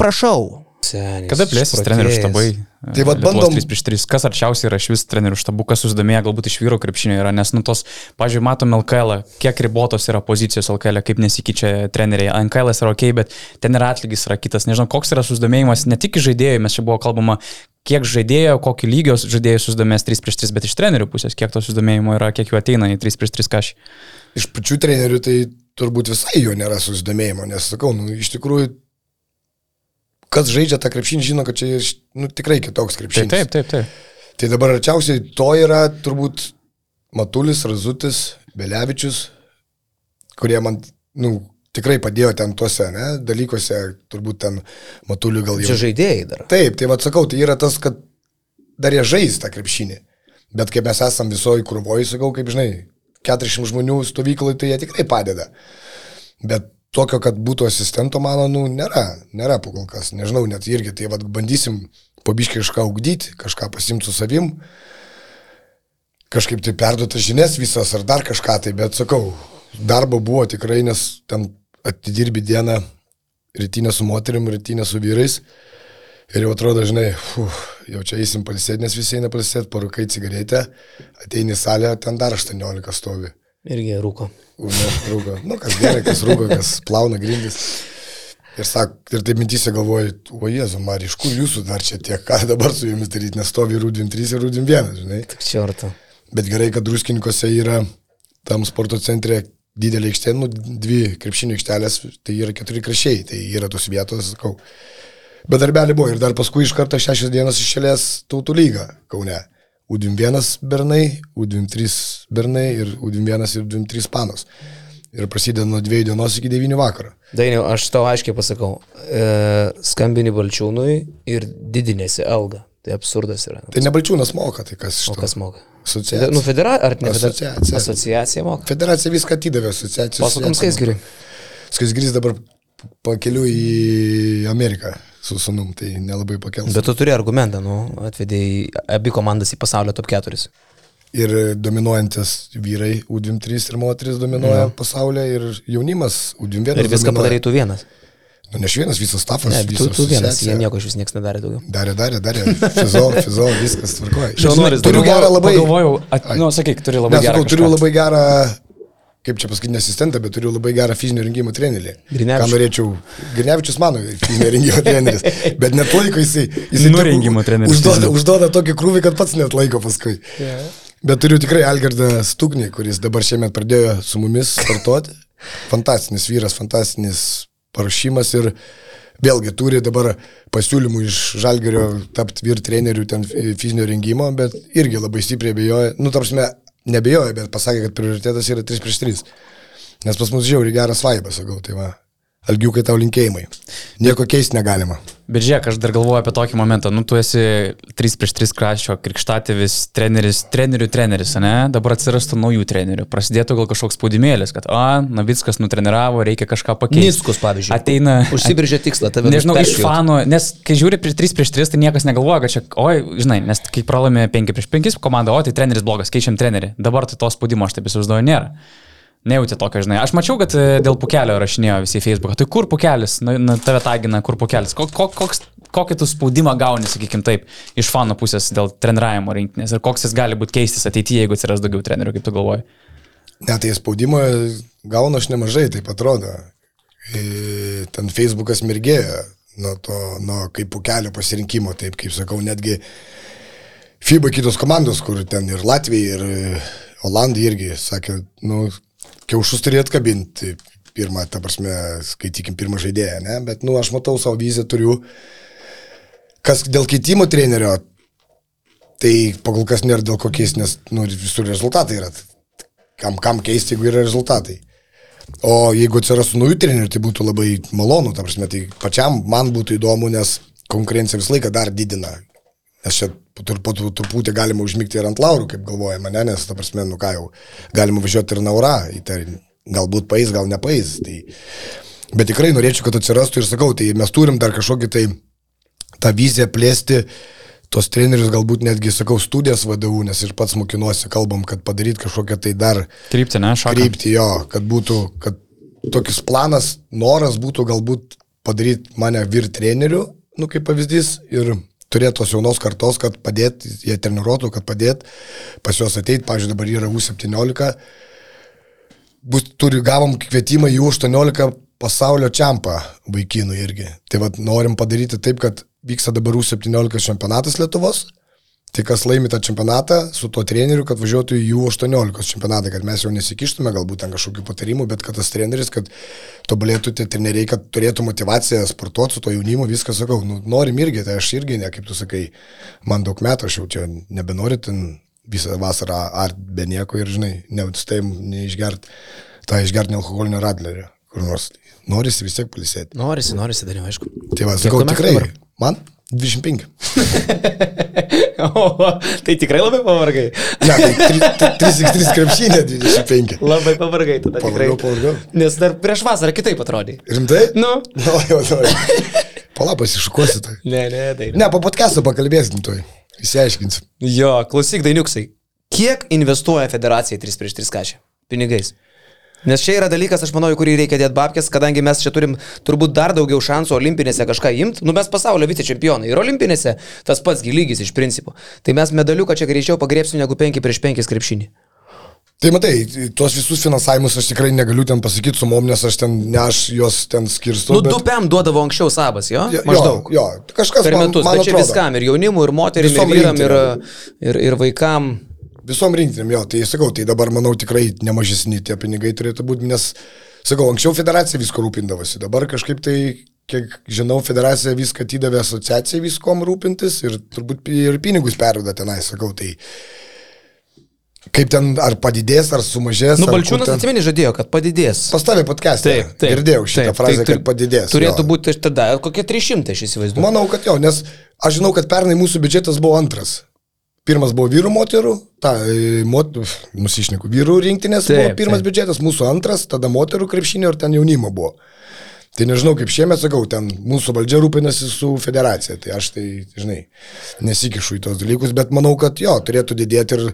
Prašau. Senis, Kada plėsis trenerių štabai? Tai vat Lietuvos bandom- 3 prieš 3. Kas arčiausiai yra iš vis trenerių štabų, kas susidomėję galbūt iš vyro krepšinio yra, nes, nu, tos, pažiūrėjau, matom LKL, kiek ribotos yra pozicijos LKL, kaip nesikeičia treneriai. NKL yra ok, bet ten yra atlygis yra kitas. Nežinau, koks yra susidomėjimas ne tik iš žaidėjų, mes čia buvo kalbama, kiek žaidėjo, kokį lygio žaidėjų susidomės 3 prieš 3, bet iš trenerių pusės, kiek to susidomėjimo yra, kiek jų ateina į 3 prieš 3 kažį. Iš pačių trenerių tai turbūt visai jo nėra susidomėjimo, nes sakau, nu, iš tikrųjų, kas žaidžia tą krepšinį, žino, kad čia nu, tikrai kitoks Tai krepšinis. taip, taip, taip. Tai dabar arčiausiai to yra turbūt Matulis, Razutis, Belevičius, kurie man, nu, tikrai padėjo ten tuose, ne, dalykuose, turbūt ten Matuliu gal jau. Čia žaidėjai dar. Taip, tai vad sakau, tai yra tas, kad dar jie žais tą krepšinį. Bet kai mes esam visoji krūvoji, sakau, kaip žinai, 40 žmonių stovyklai, tai jie tikrai padeda. Bet tokio, kad būtų asistento mano, nu, nėra, nėra po kol kas, nežinau, net irgi, tai vad bandysim pabiškai kažką ugdyti, kažką pasimti su savim, kažkaip tai perduoti žinias visas ar dar kažką tai, bet sakau, darbo buvo tikrai, nes ten atidirbi dieną rytinę su moterim, rytinę su vyrais. Ir jau atrodo, žinai, uf, jau čia eisim palisėti, nes visi eina palisėti, parukai cigaretę, ateini į salę, ten dar 18 stovi. Irgi rūko. Ne, rūko. Nu, kas gerai, kas rūko, kas plauna grindis. Ir, sak, ir taip mintyse galvoju, o Jėzu, Marija, iš kur jūsų dar čia tiek, ką dabar su jumis daryti, nes stovi Rūdim 3 ir Rūdim 1, žinai. Tik čiorto. Bet gerai, kad druskininkose yra tam sporto centre didelė aikštė, nu, dvi krepšinio aikštelės, tai yra keturi krašiai, tai yra tos vietos, sakau. Bet darbelį buvo ir dar paskui iš karto šešias dienas išėlės tautų lyga Kaune. U21 bernai, U23 bernai ir U21 ir U23 panos. Ir prasideda nuo dviejų dienos iki devynių vakaro. Dainiau, aš tau aiškiai pasakau, e, skambini balčiūnui ir didinėsi algą. Tai absurdas yra. Tai ne Balčiūnas moka, tai kas iš O to? kas moka? Asociacija. Nu, federacija, ar ne? federa- Asociacija. Asociacija moka. Federacija viską atidavė asociacijos. Pasakom skaisgirį. Skaisgiris dabar pakeliu į Ameriką su sunum, tai nelabai pakels. Bet tu turi argumentą, nu, atvedėjai abi komandas į pasaulio top 4. Ir dominuojantis vyrai U23 ir moteris dominuoja pasaulyje ir jaunimas U21. Ir viską tu vienas. Nu, ne aš vienas, visas stafas. Ne, tu, tu vienas, jie nieko iš vis niekas nedarė daugiau. Darė, darė, darė. Fizo, fizo, viskas tvarkoja. Šaunuolis, Turiu gerą labai... Pagalvojau, at, nu, sakyk, turi labai Nesakau, gerą. turiu kažką. labai gerą, kaip čia pasakyti, ne asistentą, bet turiu labai gerą fizinio rengimo trenerį. Ką norėčiau. Grinevičius mano fizinio rengimo treneris. Bet net laiko jisai. jisai Nu, rengimo treneris, Užduoda, užduoda tokį krūvį, kad pats net laiko paskui. Bet turiu tikrai Algardą Stuknį, kuris dabar šiemet pradėjo su mumis startuoti. Fantastinis vyras, fantastinis paruošimas ir vėlgi turi dabar pasiūlymų iš Žalgerio tapti vyr trenerių ten fizinio rengimo, bet irgi labai stipriai abejoja. Nu, tarsi, nebejoja, bet pasakė, kad prioritetas yra 3 prieš 3. Nes pas mus žiauriai geras vaibas, sakau, tai va. Algiukai tau linkėjimai. Nieko keisti negalima. Bet žiūrėk, aš dar galvoju apie tokį momentą. Nu, tu esi 3 prieš 3 kraščio, krikštatėvis, treneris, trenerių treneris, ne? Dabar atsirastų naujų trenerių. Prasidėtų gal kažkoks spaudimėlis, kad, a, Navickas nutreniravo, reikia kažką pakeisti. Niskus, pavyzdžiui. Ateina. Užsibrėžė tikslą, tave Nežinau, iš fanų, nes kai žiūri prie 3 prieš 3, tai niekas negalvoja, kad čia, oi, žinai, nes kai pralaimė 5 prieš 5 komanda, o tai treneris blogas, keičiam trenerį. Dabar tai to spaudimo aš taip įsivaizduoju nėra. Nejauti tokio, žinai. Aš mačiau, kad e, dėl pukelio rašinėjo visi į Facebook. Tai kur pukelis? Na, na, tave tagina, kur pukelis. Kok, kok, koks, kokį tu spaudimą gauni, sakykim taip, iš fano pusės dėl treniravimo rinktinės ir koks jis gali būti keistis ateityje, jeigu atsiras daugiau trenerių, kaip tu galvoji? Ne, tai spaudimą gaunu aš nemažai, taip atrodo. E, ten Facebookas mirgėjo nuo to, nuo kaip po kelio pasirinkimo, taip kaip sakau, netgi FIBA kitos komandos, kur ten ir Latvija, ir Olandija irgi sakė, nu, kiaušus turėt kabinti pirmą, ta prasme, skaitykim pirmą žaidėją, ne, bet, nu, aš matau savo viziją, turiu, kas dėl keitimo trenerio, tai pakol kas nėra dėl kokiais, nes, nu, visur rezultatai yra, kam, kam keisti, jeigu yra rezultatai. O jeigu atsirastų naujų trenerių, tai būtų labai malonu, ta prasme, tai pačiam man būtų įdomu, nes konkurencija visą laiką dar didina. Nes čia turbūt truputį galima užmygti ir ant laurų, kaip galvojama, ne, nes, ta prasme, nu ką jau, galima važiuoti ir naura, tai galbūt paės, gal nepaės. Tai, bet tikrai norėčiau, kad atsirastų ir sakau, tai mes turim dar kažkokį tai tą viziją plėsti, tos trenerius galbūt netgi, sakau, studijas vadovų, nes ir pats mokinuosi, kalbam, kad padaryti kažkokią tai dar... Krypti, ne, šaką. Krypti jo, kad būtų, kad tokis planas, noras būtų galbūt padaryti mane vir treneriu, nu kaip pavyzdys, ir turėti tos jaunos kartos, kad padėt, jie treniruotų, kad padėt pas juos ateiti, pavyzdžiui, dabar yra U17, bus, turi, gavom kvietimą į U18 pasaulio čempą vaikinų irgi. Tai vad norim padaryti taip, kad vyksta dabar U17 čempionatas Lietuvos. Tai kas laimi tą čempionatą su tuo treneriu, kad važiuotų į U18 čempionatą, kad mes jau nesikištume, galbūt ten kažkokių patarimų, bet kad tas treneris, kad tobulėtų tie treneriai, kad turėtų motivaciją sportuoti su to jaunimu, viską sakau, nu, norim irgi, tai aš irgi, ne kaip tu sakai, man daug metų, aš jau čia nebenoriu ten visą vasarą ar be nieko ir, žinai, neudstain neišgert, tą išgert nealkoholinio radlerio, kur nors. Norisi vis tiek palisėti. Norisi, norisi, dariau, aišku. Tai va, sakau, tikrai. Man 25. o, tai tikrai labai pavargai. ne, tai 3x3 krepšinė 25. Labai pavargai tada. Pavargau, pavargau. Nes dar prieš vasarą kitaip atrodė. Rimtai? Nu. No, jau, jau. Palapas iššukuosi tai. Ne, ne, tai. Ne, po podcast'o pakalbėsim toj. Įsiaiškinsim. Jo, klausyk, Dainiuksai. Kiek investuoja federacija 3 prieš 3 kažė? Pinigais. Nes čia yra dalykas, aš manau, į kurį reikia dėti babkės, kadangi mes čia turim turbūt dar daugiau šansų olimpinėse kažką imti. Nu mes pasaulio vicečempionai ir olimpinėse tas pats lygis iš principo. Tai mes medaliuką čia greičiau pagrėpsim negu 5 prieš 5 krepšinį. Tai matai, tuos visus finansavimus aš tikrai negaliu ten pasakyti su mom, nes aš ten, ne aš juos ten skirstu. Nu, bet... du PM duodavo anksčiau sabas, jo? jo Maždaug. Jo, jo, kažkas per metus, man, man bet čia viskam, ir jaunimui, ir moterim, ir vyram, ir, ir, ir vaikam. Visom rinktinėm, jo, tai sakau, tai dabar manau tikrai nemažesni tie pinigai turėtų būti, nes, sakau, anksčiau federacija visko rūpindavosi, dabar kažkaip tai, kiek žinau, federacija viską atidavė asociacijai viskom rūpintis ir turbūt ir pinigus perveda tenai, sakau, tai Kaip ten, ar padidės, ar sumažės. Nu, Balčiūnas ten... atsimeni žadėjo, kad padidės. Pastavė podcast'ą. Taip, taip. Girdėjau šitą taip, frazę, tai, kad padidės. Turėtų jo. būti tada kokie 300, aš įsivaizduoju. Manau, kad jo, nes aš žinau, kad pernai mūsų biudžetas buvo antras. Pirmas buvo vyrų moterų, ta, e, mot, nusišneku, vyrų rinktinės taip, buvo pirmas taip. biudžetas, mūsų antras, tada moterų krepšinio ir ten jaunimo buvo. Tai nežinau, kaip šiemet sakau, ten mūsų valdžia rūpinasi su federacija, tai aš tai, žinai, nesikišu į tos dalykus, bet manau, kad jo, turėtų didėti ir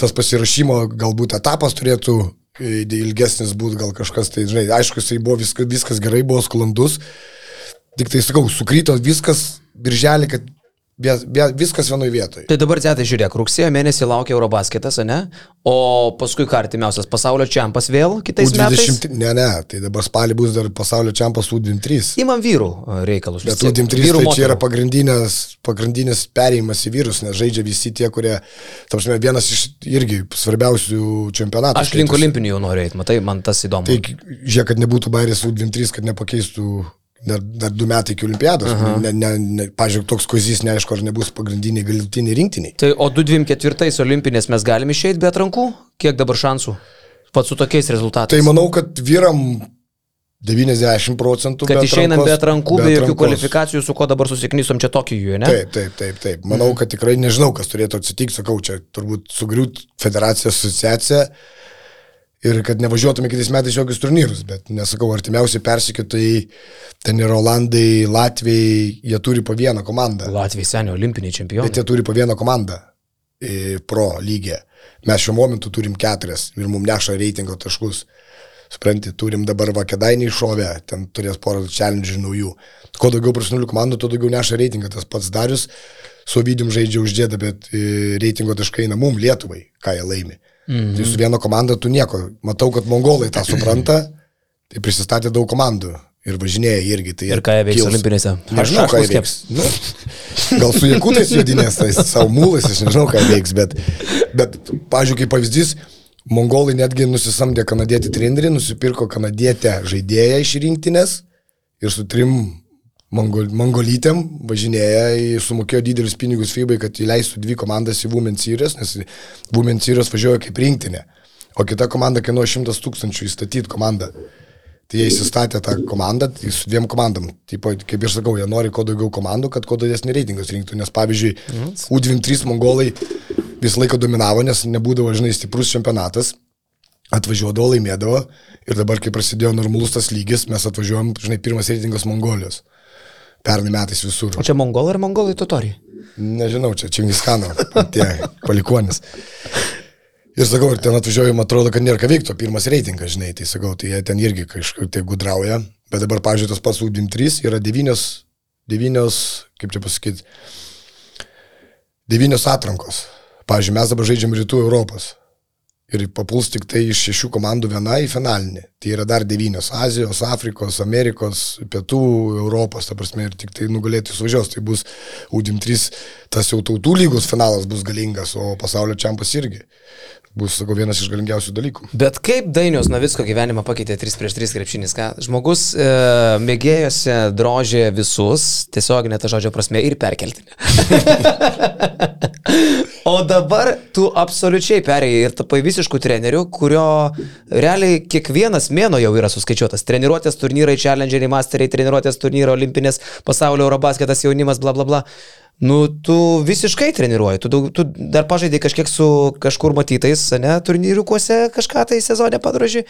tas pasirašymo galbūt etapas turėtų e, ilgesnis būti, gal kažkas, tai žinai, aišku, jisai buvo viskas, viskas gerai, buvo sklandus, tik tai sakau, sukryto viskas birželį, kad Viskas vienoje vietoje. Tai dabar, Zetai, žiūrėk, rugsėjo mėnesį laukia Eurobasketas, ne? O paskui ką artimiausias pasaulio čempas vėl kitais U20, metais? Ne, ne, tai dabar spalį bus dar pasaulio čempas U23. Įmam vyrų reikalus. Bet U23 vyrų tai moterų. čia yra pagrindinės, pagrindinis perėjimas į vyrus, nes žaidžia visi tie, kurie, tarpsime, vienas iš irgi svarbiausių čempionatų. Aš link olimpinių jau noriu eiti, matai, man tas įdomu. Tai žiūrėk, kad nebūtų bairės U23, kad nepakeistų dar, dar du metai iki olimpiados. Ne, ne, ne, Pavyzdžiui, toks kozys neaišku, ar nebus pagrindiniai galutiniai rinktiniai. Tai o 224 olimpinės mes galime išeiti be atrankų? Kiek dabar šansų? Pats su tokiais rezultatais. Tai manau, kad vyram 90 procentų. Kad išeinam be atrankų, be, be jokių kvalifikacijų, su ko dabar susiknysom čia Tokijuje, ne? Taip, taip, taip, taip. Manau, kad tikrai nežinau, kas turėtų atsitikti, sakau, čia turbūt sugriūt federacija, asociacija ir kad nevažiuotume kitais metais jokius turnyrus, bet nesakau, artimiausiai persikėtojai, ten yra Olandai, Latvijai, jie turi po vieną komandą. Latvijai seniai olimpiniai čempionai. Bet jie turi po vieną komandą pro lygį. Mes šiuo momentu turim keturias ir mums neša reitingo taškus. Supranti, turim dabar vakedainį iššovę, ten turės porą challenge naujų. Kuo daugiau profesionalių komandų, tuo daugiau neša reitingą. Tas pats Darius su Ovidijum žaidžia uždėda, bet e, reitingo taškai eina mum Lietuvai, ką jie laimi. -hmm. Tai su viena komanda tu nieko. Matau, kad mongolai tą supranta, tai prisistatė daug komandų. Ir važinėja irgi. Tai Ir ką jie veiks kils- olimpinėse? Nežinau, ką jie veiks. Nu, gal su jekutais judinės, tai savo mūlais, aš nežinau, ką jie veiks, bet, bet pažiūrėjau, kaip pavyzdys, mongolai netgi nusisamdė kanadietį trenerį, nusipirko kanadietę žaidėją iš rinktinės ir su trim mongol, mongolytėm važinėja, sumokėjo didelius pinigus FIBA, kad įleistų dvi komandas į Women Series, nes Women Series važiuoja kaip rinktinė, o kita komanda kainuoja 100 tūkstančių įstatyti komandą. Tai jie įsistatė tą komandą tai su dviem komandom. Tipo, kaip ir sakau, jie nori kuo daugiau komandų, kad kuo didesnį reitingus rinktų. Nes pavyzdžiui, U23 mongolai visą laiką dominavo, nes nebūdavo, žinai, stiprus čempionatas. Atvažiuodavo, laimėdavo. Ir dabar, kai prasidėjo normalus tas lygis, mes atvažiuojam, žinai, pirmas reitingas Mongolijos. Pernai metais visur. O čia mongolai ar mongolai totoriai? Nežinau, čia Čingiskano, tie palikonis. Ir sakau, ir ten atvažiuoju, man atrodo, kad nėra ką veikti, pirmas reitingas, žinai, tai sakau, tai jie ten irgi kažkaip tai gudrauja. Bet dabar, pažiūrėjau, tas pats U23 yra devynios, devynios, kaip čia pasakyti, devynios atrankos. Pavyzdžiui, mes dabar žaidžiam rytų Europos. Ir papuls tik tai iš šešių komandų viena į finalinį. Tai yra dar devynios - Azijos, Afrikos, Amerikos, Pietų Europos, ta prasme, ir tik tai nugalėti suvažiuos. Tai bus U23, tas jau tautų lygos finalas bus galingas, o pasaulio čempas irgi. Bus, sakau, vienas iš galingiausių dalykų. Bet kaip Dainius Navicko gyvenimą pakeitė 3 prieš 3 krepšinis? Ką? Žmogus e, mėgėjose drožė visus, tiesioginė ta žodžio prasme, ir perkeltinė. o dabar tu absoliučiai perėjai ir tapai visiškų trenerių, kurio realiai kiekvienas mėno jau yra suskaičiuotas. Treniruotės turnyrai, challengeriai, masteriai, treniruotės turnyrai, olimpinės, pasaulio eurobasketas, jaunimas, bla bla bla. Nu, tu visiškai treniruoji, tu, daug, tu dar pažaidai kažkiek su kažkur matytais, ne, turnyriukuose kažką tai sezonė padroži.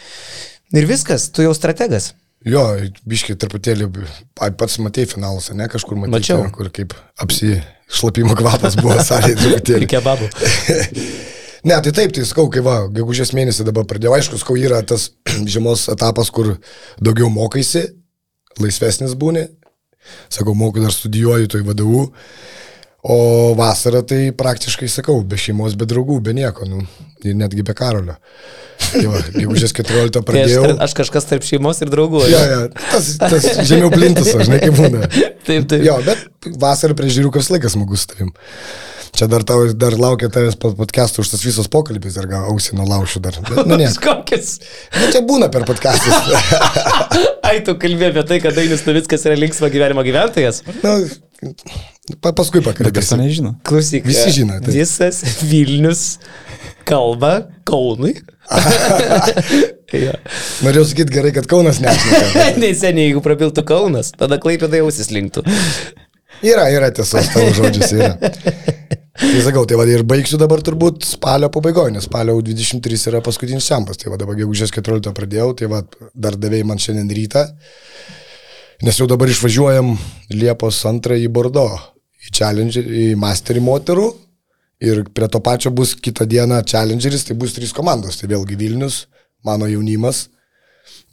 Ir viskas, tu jau strategas. Jo, biškai truputėlį, pats matėjai finaluose, ne, kažkur matėjai, Mačiau. kur kaip apsišlapimo kvapas buvo salėje truputėlį. kebabų. Ne, tai taip, tai sakau, kai va, gegužės mėnesį dabar pradėjau, aišku, sakau, yra tas žiemos etapas, kur daugiau mokaisi, laisvesnis būni, sakau, moku dar studijuoju toj VDU, o vasarą tai praktiškai, sakau, be šeimos, be draugų, be nieko, nu, ir netgi be karolio. Tai gegužės 14 Tai aš, pradėjau. aš kažkas tarp šeimos ir draugų. Jo, jo, tas, tas žemiau plintas, žinai, kaip būna. Taip, taip. Jo, bet vasarą prie žiūriukas laikas smagus tavim. Čia dar, tau, dar laukia tavęs pod podcastų už tas visas pokalbis, dar gal ausį nulaušiu dar. Bet, nu, ne. Kokias? Nu, čia būna per podcastus. Ai, tu kalbėjai apie tai, kad Dainis Navickas yra linksmo gyvenimo gyventojas? nu, pa, paskui to pakalbėsim. nežino? Klausyk. Visi e, žino, taip. Visas Vilnius kalba Kaunui. Jo. Norėjau sakyti gerai, kad Kaunas nešneka. Neseniai, jeigu prabiltų Kaunas, tada klaipėda jausis linktų. Yra, yra tiesos tavo žodžius. Yra. Tai sakau, tai va ir baigsiu dabar turbūt spalio pabaigoje, nes spalio 23 yra paskutinis čempas. Tai va dabar gegužės 14 pradėjau, tai va dar davėjai man šiandien rytą. Nes jau dabar išvažiuojam Liepos 2 į Bordo, į, challenge, į masterį moterų. Ir prie to pačio bus kitą dieną challengeris, tai bus trys komandos. Tai vėlgi Vilnius, mano jaunimas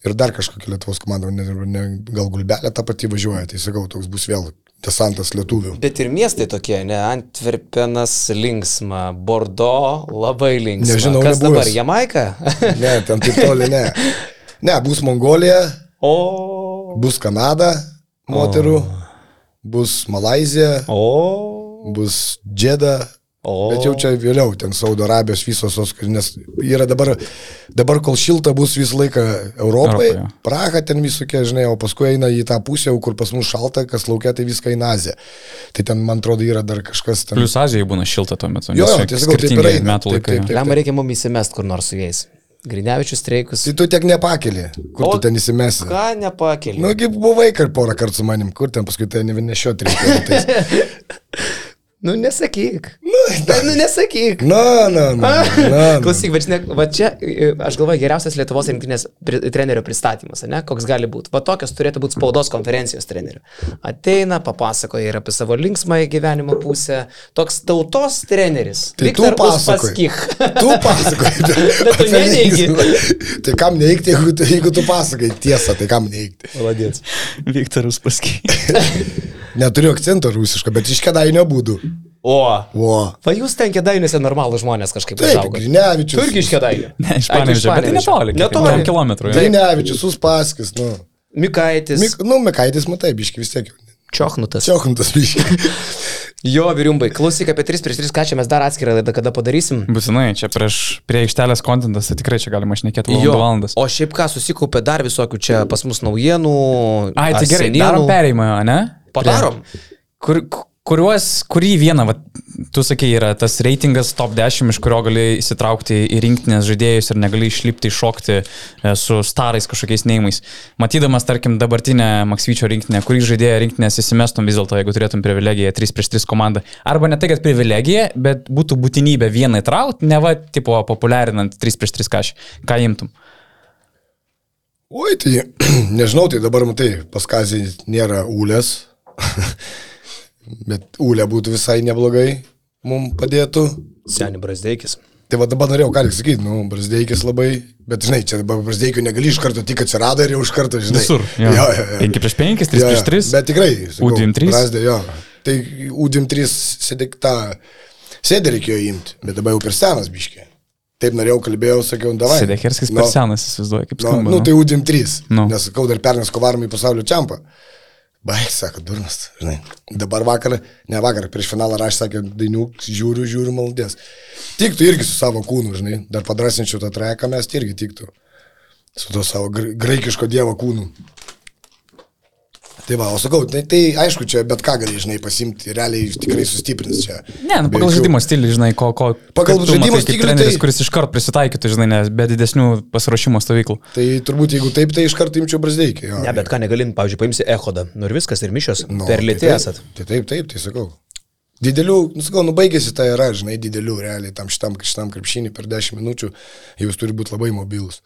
ir dar kažkokia Lietuvos komanda, ne, ne, gal gulbelė tą patį važiuoja. Tai sakau, toks bus vėl desantas lietuvių. Bet ir miestai tokie, ne? Antverpenas linksma, Bordo labai linksma. Nežinau, Kas nebuvęs. dabar, Jamaika? Ne, ten taip toli ne. Ne, bus Mongolija, o. bus Kanada moterų, bus Malazija, O. bus Džeda. O. Bet jau čia vėliau, ten Saudo Arabijos visos tos, nes yra dabar, dabar kol šilta bus visą laiką Europai, Europoje. Praha ten visokie, žinai, o paskui eina į tą pusę, kur pas mus šalta, kas laukia, tai viską į Aziją. Tai ten, man atrodo, yra dar kažkas ten. Plius Azijai būna šilta tuo metu. Jo, jo, tai sakau, taip ir eina. metų laikai. Lemą reikia mums įsimest kur nors su jais. Grinevičius streikus. Tai tu tiek nepakeli, kur O tu ten įsimesi. Ką nepakeli? Nu, kaip buvai kar porą kartų su manim, kur ten paskui tai nevinešioti reikia. Nu, nesakyk. Nu, Tai, nu, nesakyk. Na, na, na. na, na. Klausyk, bet žinai, va čia, e, aš galvoju, geriausias Lietuvos rinktinės pri, trenerio pristatymas, ne, koks gali būti. Va tokios turėtų būti spaudos konferencijos trenerių. Ateina, papasakoja ir apie savo linksmąją gyvenimo pusę. Toks tautos treneris. Tai tu Viktor pasakoji. Uspaskich. Tu pasakoji. Bet tu neneigi. Tai kam neikti, jeigu, tu- jeigu tu pasakai tiesą, tai kam neikti. Maladėts. Viktoras paskui. Neturiu akcento rusiško, bet iš kedainio būdų. O. O. Va jūs ten kėdainiuose normalų žmonės kažkaip Taip, užaugot. Grinevičius. Tu irgi iš kėdainių. Ne, iš Panevežio, bet tai netoli. Netoli. Netoli kilometrų. Grinevičius, Uspaskis, nu. Mikaitis. Mik, nu, Mikaitis, matai, biški vis tiek. Čiochnutas. Čiaukintas biški. Jo, vyriumbai, klausyk apie 3 prieš 3, ką čia mes dar atskirą laidą kada padarysim. Būtinai, čia prieš prie aikštelės kontentas, tai tikrai čia galima šnekėti valandų valandas. o šiaip ką susikaupė dar visokių čia pas mus naujienų. Ai, tai gerai, darom perėjimą, ne? Padarom. Kur, kuriuos, kurį vieną, va, tu sakai, yra tas reitingas top 10, iš kurio gali įsitraukti į rinktinės žaidėjus ir negali išlipti, iššokti e, su starais kažkokiais neimais. Matydamas, tarkim, dabartinę Maksvyčio rinktinę, kurį žaidėją rinktinės įsimestum vis dėlto, jeigu turėtum privilegiją 3 prieš 3 komandą. Arba ne tai, kad privilegija, bet būtų būtinybė vieną įtraukti, ne va, tipo, populiarinant 3 prieš 3 kažką. Ką imtum? Oi, tai nežinau, tai dabar matai, pas Kazį nėra ūlės. Bet ūlė būtų visai neblogai, mums padėtų. Seniai Brasdeikis. Tai va dabar norėjau ką sakyti, nu, Brasdeikis labai, bet žinai, čia dabar Brasdeikio negali iš karto, tik atsirado ir jau iš karto, žinai. Visur. Jo, jo, jo. 5 prieš 5, 3 Jo, jo. prieš 3. Bet tikrai. sakau, U23? Brazdė, jo. Tai U23 sėdėk tą, sėdė reikėjo imti, bet dabar jau per senas biškė. Taip norėjau, kalbėjau, sakiau, davai. Sėdėkerskis per senas, įsivaizduoju, kaip Nu, skamba. nu, tai U23. Nu. Nes sakau, dar pernės kovarom į pasaulio čempą. Baig, sako, durnas, žinai. Dabar vakar, ne vakar, prieš finalą aš sakė, dainių, žiūriu, žiūriu, maldės. Tiktų irgi su savo kūnu, žinai. Dar padrasinčiau tą treką, mes irgi tiktų. Su to savo gra- graikiško dievo kūnu. Tai va, o sakau, tai, tai aišku, čia bet ką gali, žinai, pasimti, realiai tikrai sustiprins čia. Ne, nu, pagal žaidimo stilių, žinai, ko, ko Pagal žaidimo stilių, treneris, tai- kuris iš karto prisitaikytų, žinai, nes be didesnių pasiruošimo stovyklų. Tai turbūt jeigu taip, tai iš karto imčiau brazdeikį. jo. Ne, bet ką negalim, pavyzdžiui, paimsi Ehodą. Nu ir viskas, ir mišios. Nu, per tai lėtį taip, esat. Tai taip, taip, tai sakau. Didelių, nu sakau, nu baigėsi tai yra, žinai, didelių realiai tam šitam, šitam krepšinį per 10 minučių, jūs turi būti labai mobilus.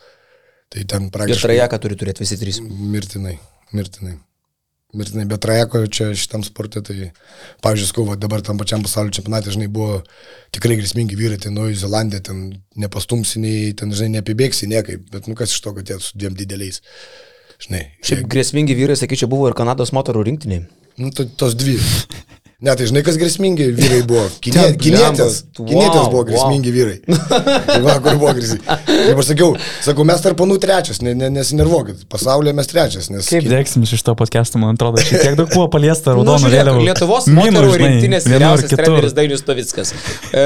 Tai ten Ir praktiškai trajeką turi turėti visi trys. mirtinai, mirtinai. Mirtinai, bet trajeko čia šitam sportė, tai, pavyzdžiui, sakau, va, dabar tam pačiam pasaulio čempionate, žinai, buvo tikrai grėsmingi vyrai, tai Naujoji Zelandija, ten nepastumsiniai, ten, žinai, neapibėgsi niekaip, bet, nu, kas iš to, kad jie su dviem dideliais, žinai. Šiaip grėsmingi vyrai, sakyčiau, buvo ir Kanados moterų rinktiniai. Nu, tai tos dvi. Ne, tai žinai, kas grėsmingi vyrai buvo. Kinė, Kinietės wow, buvo grėsmingi vyrai. Tai va, kur buvo grėsmingi. Kaip aš sakiau, sakau, mes tarp panų trečias, ne, ne, nesinervuokit. Pasaulyje mes trečias, nes... Kaip dėksim iš to podcast'o, man atrodo, šiek tiek daug buvo paliesta Nu, raudonų žiūrėk, vėliavų. Lietuvos Minų, moterų žinai, rinktinės vyriausias treneris Dainius Tovickas. E,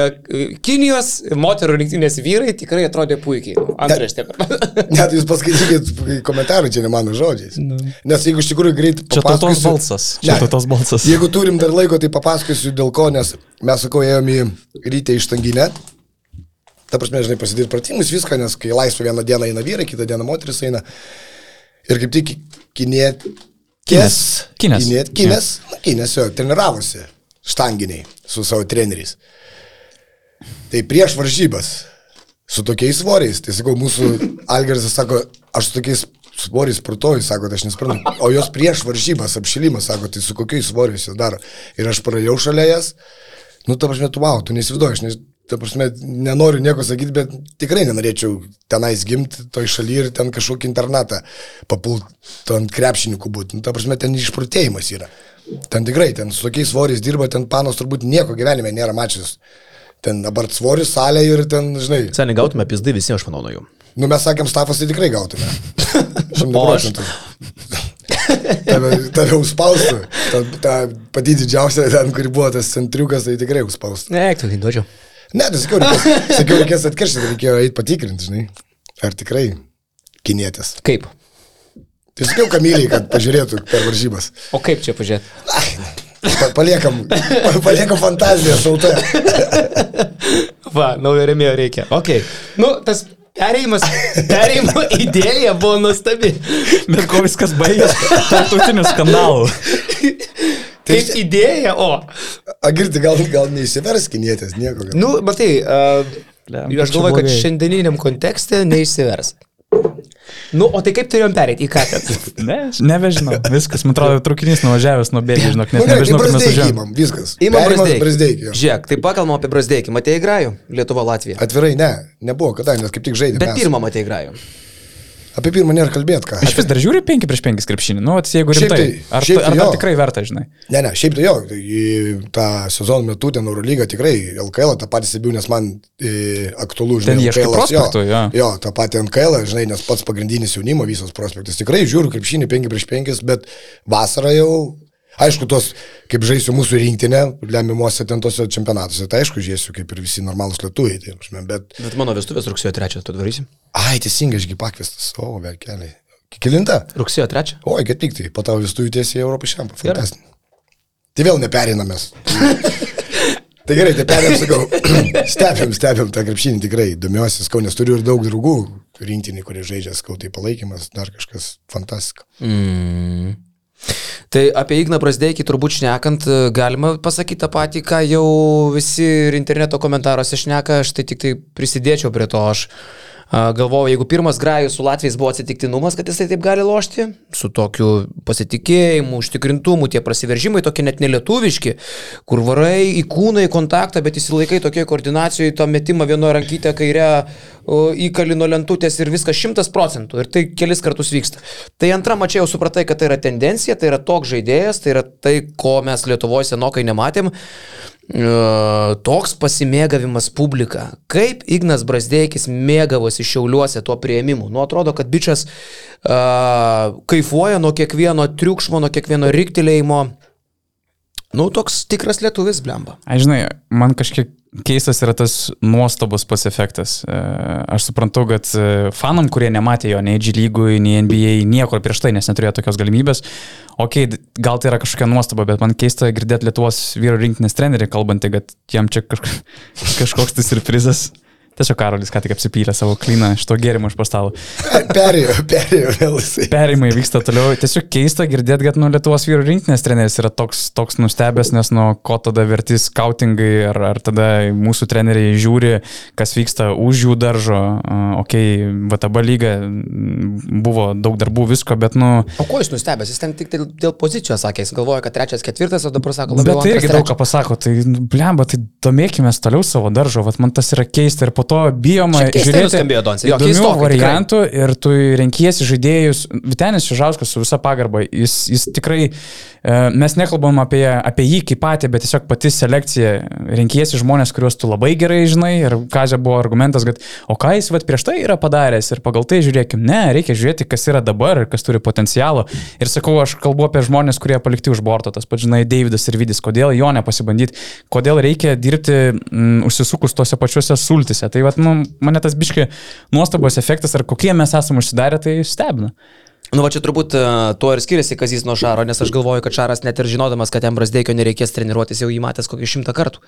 Kinijos moterų rinktinės vyrai tikrai atrodė puikiai. Antraštė. Net jūs paskaitykit komentarų, čia ne mano žodžiais. Nes jeigu iš tikrųjų greit Čia tautos balsas. Čia tautos balsas. Jeigu turim dar laiko, tai papasakosiu dėl ko, nes mes, sakau, ėjom į rytę iš tanginę. Ta prasme, žinai, pasidaryti pratimus viską, nes kai laisvą vieną dieną eina vyrai, kitą dieną moteris eina. Ir kaip tik kinėt... Kinės. Kinės. Kinėt, kinės, na, kinės jo, treniravosi štanginiai su savo treneriais. Tai prieš varžybas su tokiais svoriais, tai sakau, mūsų Algeris sako, aš su tokiais svoriais sportuoju, sako, tai aš nesprantu. O jos prieš varžybas, apšilimas, sako, tai su kokiais svoriais jos daro. Ir aš praėjau šalia jas, nu, ta prasme, tu wow, tu neįsivaizduoji, aš nes, ta prasme, nenoriu nieko sakyti, bet tikrai nenorėčiau tenais gimti toj šaly ir ten kažkokį internatą papult ant krepšininkų būti. Nu, ta prasme, ten išprotėjimas yra. Ten tikrai, ten su tokiais svoriais dirba, ten panos turbūt nieko gyvenime nėra mačius. Ten dabar svoris salė ir ten, žinai, Seniai gautume pizdai visi, aš manau, nuo jų. Nu, mes sakėm, stafas tai tikrai gautume. Aš- procentų. Tave, tave užspaustų. Ta, ta pati didžiausia, ten, kur buvo tas centriukas, tai tikrai užspaustų. Ne, tu duočiau. Ne, tai sakiau, reikės, sakiau, reikės atkiršti, reikėjo eiti patikrinti, žinai. Ar tikrai kinėtės. Kaip? Tai sakiau Kamiliai, kad pažiūrėtų per varžybas. O kaip čia pažiūrėti? Pa, paliekam, pa, paliekam fantaziją šaltą. Va, naujo remėjo reikia. Ok. Nu, tas perėjimas, perėjimo idėja buvo nuostabi. Bet ko viskas baigės? Tartutinių skandalų. Kaip idėja, o. Agirti, gal, gal neįsivers kinėtės, nieko. Gal. Nu, matai, uh, aš galvoju, kad šiandieniniam kontekste neišsivers. Nu, o tai kaip turėjom perėti į ką ten? Ne, nebežinau, viskas, man atrodo, traukinys nuvažiavęs nuo bėgių, žinok, Nu, net gerai, nebežinau, kur mes įmam, viskas. Įmam jo. Žiūrėk, tai pakalbam apie Brasdeikį. Matėjai grajų? Lietuva, Latvija. Atvirai, ne, nebuvo, kada, nes kaip tik žaidėme. Bet pirmą matėjai grajų. Apie pirmą nėra kalbėti, ką. Aš vis dar žiūriu 5 prieš 5 krepšinį, nu, vat jeigu Šiaip rimtai, tai- ar, šiaip tai ar jo. tikrai verta, žinai. Ne, ne, šiaip tai jo, tai į tą sezono metu ten Eurolyga tikrai, LKL tą patį stebiu, nes man e, aktualu, žinai, LKL prospektų, jo. Jo, tą patį NKL, žinai, nes pats pagrindinis jaunimo visas prospektas. Tikrai žiūriu krepšinį 5 prieš 5, bet vasarą jau, aišku, tos, kaip žaisiu mūsų rinktinę, lemiamuose ten tose čempionatuose, tai aišku, žiūrėsiu kaip ir visi normalūs lietuviai, tai, prasme, bet, Bet mano vestuvės rugsėjo 3, tu darysi? ai, teisingai, ašgi pakviestas, o, verkeliai. Kilinta? Rugsėjo 3. Oi, kaip tik tai, po tavo vestuvių tiesiai Europos šiam. Fantastinė. Tai vėl neperinamės. tai gerai, tai perėm, sakau, stebėm, stebėm tą krepšinį tikrai, domiuosi, skau, nes turiu ir daug draugų rinktinį, kurie žaidžia, skau, tai palaikymas, dar kažkas fantastika. Mm. Tai apie Igną Brasdeikį turbūt šnekant, e, galima pasakyti tą patį, ką jau visi ir interneto komentaruose šneka, aš tai tik tai prisidėčiau prie to. Aš a, galvoju, jeigu pirmas grajus su Latvijais buvo atsitiktinumas, kad jisai taip gali lošti, su tokiu pasitikėjimu, užtikrintumu, tie prasiveržimai tokie net nelietuviški, kur varai į kūną, į kontaktą, bet įsilaikai tokie koordinacijoje, tą metimą vienoje rankytę kairę o, įkali nuo lentutės ir viskas šimtas procentų. Ir tai kelis kartus vyksta. Tai antra mačia jau supratai, kad tai yra tendencija, tai yra toks žaidėjas, tai yra tai, ko mes Lietuvoje senokai nematėm. Toks pasimėgavimas publika. Kaip Ignas Brasdeikis mėgavosi šiauliuose tuo prieimimu. Nu, atrodo, kad bičias uh, kaifuoja nuo kiekvieno triukšmo, nuo kiekvieno riktelėjimo. Nu, toks tikras lietuvis, blemba. Aš žinai, man kažkiek keistas yra tas nuostabus pats efektas. E, Aš suprantu, kad e, fanam, kurie nematė jo nei G lygui, nei NBA, niekur prieš tai, nes neturėjo tokios galimybės, ok, d- gal tai yra kažkokia nuostaba, bet man keista girdėti Lietuvos vyro rinktinės trenerį kalbantį, kad jam čia kažk kažkoks tai surprizas. Tiesiog Karolis ką tik apsipylė savo klyną šito gėrimo iš pastalo. Perėjo, perėjo vėl jisai. Perimai vyksta toliau. Tiesiog keista girdėti, kad nu, Lietuvos vyrų rinktinės treneris yra toks, toks nustebęs, nes nuo ko tada verti skautingai, ar, ar tada mūsų treneriai žiūri, kas vyksta už jų daržo. Ok, VTB lyga buvo daug darbų, visko, bet nu... O ko jis nustebęs? Jis ten tik dėl, pozicijos sakė, jis galvoja, kad trečias, ketvirtas, o dabar sako, Bet labiau tai antras, irgi daug ką pasako, tai nu, blemba, tai domėkime toliau savo daržo, Vat man tas yra keista ir po to bijoma. Jo, įdomių variantų ir tu renkiesi žaidėjus. Vitenis Šižauskas su visa pagarba, jis, jis tikrai, e, mes nekalbam apie, apie jį kaip patį, bet tiesiog pati selekcija, renkiesi žmonės, kuriuos tu labai gerai žinai ir Kazė buvo argumentas, kad o ką jis vat, prieš tai yra padaręs ir pagal tai žiūrėkim, ne, reikia žiūrėti, kas yra dabar ir kas turi potencialo. Ir sakau, aš kalbu apie žmonės, kurie palikti už borto, tas pats, žinai, Davidas ir Vidis, kodėl jo nepasibandyti, kodėl reikia dirbti mm, užsisukus tose pačiuose sultise. Tai vat, nu, mane tas biški nuostabos efektas, ar kokie mes esame užsidarę, tai stebina. Nu, va čia turbūt e, tuo ir skiriasi Kazys nuo Šaro, nes aš galvoju, kad Šaras net ir žinodamas, kad jam Brasdeikio nereikės treniruotis, jau jį matęs kokį šimtą kartų.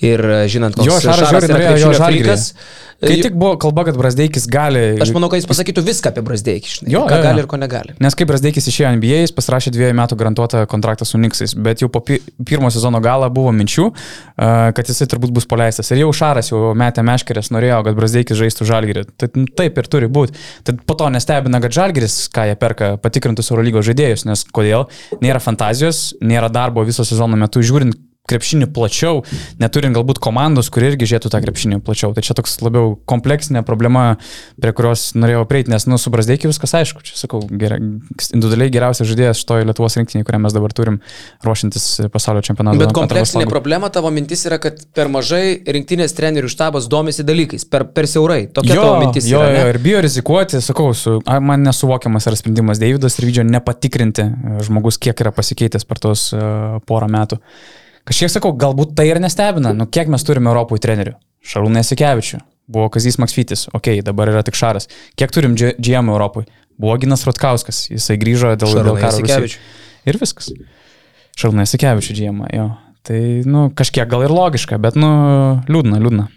Ir e, žinant, koks Jo, Šaras žiūri, norėjo jo frikas, Kai e, tik buvo kalba, kad Brasdeikis gali... Aš manau, kad jis pasakytų viską apie Brasdeikį, Jo, ką jo, jo. gali ir ko negali. Nes kaip Brasdeikis išėjo NBA, jis pasirašė dviejų metų garantuotą kontraktą su Niksais, bet jau po pi pirmo sezono galo buvo minčių, kad jisai turbūt bus paleistas. Ir jau Šaras jau metė meškerės, norėjo, kad Brasdeikis žaistų Žalgirį. Tai taip ir turi būti. Tad po to nestebina, kad Žalgiris, ką jie perka, patikrintus Eurolygos žaidėjus, nes kodėl? Nėra fantazijos, nėra darbo viso sezono metu, žiūrint krepšinį plačiau, neturint galbūt komandos, kurie irgi žiūrėtų tą krepšinį plačiau. Tai čia toks labiau kompleksinė problema, prie kurios norėjau prieiti, nes, nu, su Brasdeikiu viskas aišku. Čia, sakau, geria, individualiai geriausias žaidėjas šitoje Lietuvos rinktinėje, kurią mes dabar turim, ruošintis pasaulio čempionatui. Bet kompleksinė problema tavo mintis yra, kad per mažai rinktinės trenerių štabas domisi dalykais, per, per siaurai. Tokia Jo, tavo mintis jo, yra. jo, ir bijo rizikuoti, sakau, su, man nesuvokiamas yra sprendimas Davidas ir Vydžio nepatikrinti e, žmogus, kiek yra pasikeitęs per tos uh, porą metų. Kažkiek sakau, galbūt tai ir nestebina, nu kiek mes turime Europoje trenerių. Šarūnai Sikevičių, buvo Kazys Maksvytis, okei, okay, dabar yra tik Šaras. Kiek turim GM Europoje? Buvo Ginas Rotkauskas, jisai grįžo dėl, dėl karo. Rusijoj. Jasikevičių. Ir viskas. Šarūnai Sikevičių GM, jo. Tai, nu, kažkiek gal ir logiška, bet, nu, liūdna, liūdna.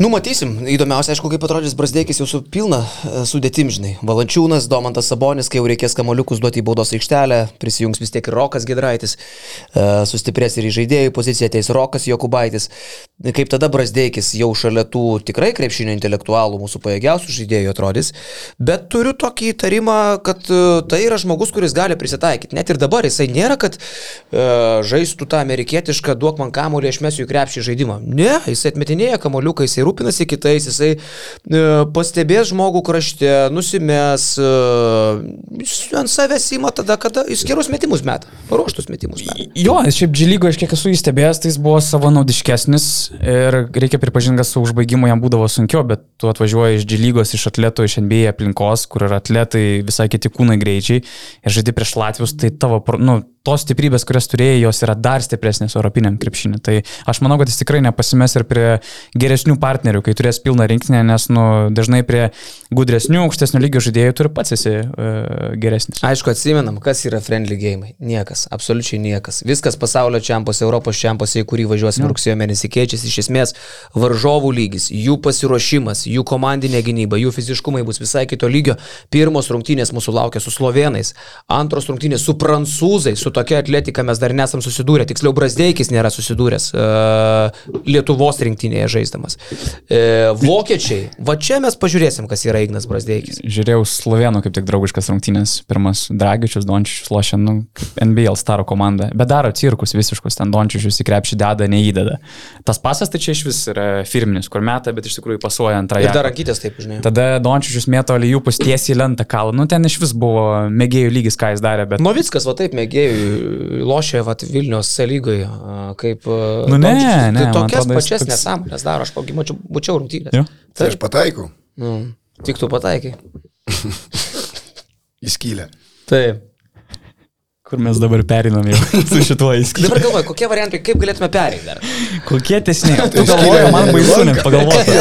Numatysim. Įdomiausia, aišku, kaip atrodys Brasdeikis jau su pilna e, sudėtim, žinai. Valančiūnas, Domantas Sabonis, kai jau reikės kamoliukus duoti į baudos aikštelę, prisijungs vis tiek ir Rokas Gedraitis, e, sustiprės ir į žaidėjų poziciją, ateis Rokas Jokubaitis. Kaip tada Brasdeikis jau šalia tų tikrai krepšinio intelektualų mūsų pajėgiausių žaidėjų atrodys. Bet turiu tokį įtarimą, kad e, tai yra žmogus, kuris gali prisitaikyti. Net ir dabar jisai nėra, kad uh, žaistų tą amerikietišką duok man kamolį, aš mesiu į krepšį žaidimą. Ne, jisai atmetinėja kamoliuką, jisai rūpinasi kitais, jisai e, pastebės žmogų krašte, nusimės, e, ant savęs įma tada, kada jis gerus metimus met, paruoštus metimus met. Jo, šiaip Džilygo, aš kiek esu įstebėjęs, tai jis buvo savanaudiškesnis ir reikia pripažinti, kad su užbaigimu jam būdavo sunkiau, bet tu atvažiuoji iš Džilygos, iš atleto, iš NBA aplinkos, kur yra atletai visai kiti kūnai greičiai. Ir žaidži prieš Latvius, tai tavo, nu, tos stiprybės, kurias turėjai, jos yra dar stipresnės europiniam krepšinį. Tai aš manau, kad jis tikrai nepasimes ir prie geresnių partnerių, kai turės pilną rinkinę, nes nu, dažnai prie gudresnių, aukštesnio lygio žaidėjų turi pats esi uh, geresnis. Aišku, atsimenam, kas yra friendly game. Niekas, absoliučiai niekas. Viskas pasaulio čempionose, Europos čempionose, į kurį važiuosime no. rugsėjo mėnesį, keičiasi iš esmės varžovų lygis, jų pasiruošimas, jų komandinė gynyba, jų fiziškumai bus visai kito lygio. Pirmos rungtynės mūsų laukia su slovenais, antros rungtynės su prancūzais, su su tokia atletika mes dar nesam susidūrę, tiksliau Brasdeikis nėra susidūręs uh, Lietuvos rinktinėje žaisdamas. Uh, vokiečiai, va čia mes pažiūrėsim, kas yra Ignas Brasdeikis. Žiūrėjau Slovenų kaip tik draugiškas rungtynės, pirmas Dragičius, Dončičius lošia, nu, NBL staro komanda, bet daro cirkus visiškus, ten Dončičius į krepšį deda, neįdeda. Tas pasas tai čia iš vis yra firminis, kur meta, bet iš tikrųjų pasuoja antrąją. Ir dar rankytės taip, žinai. Tada Dončičius mėto alijupus tiesiai lentą kalą, nu ten iš vis buvo mėgėjų lygis, ką jis darė, bet... Novickas, va taip, mėgėjų lošia vat, Vilnius lygoje, kaip... Nu ne, Dončičius, ne. Tai tokias pačias toks... nesąmonės daro, aš pagimačiau, būčiau rungtynės. Tai, aš pataikau. Nu, tik tu pataikai. Įskylę. Taip. Kur mes dabar perinam jau su šituo įskylę. Dabar galvoju, kokie variantai, kaip galėtume pereiti dar. Kokie tesniai. Tu galvoji, man baisu net pagalvoti.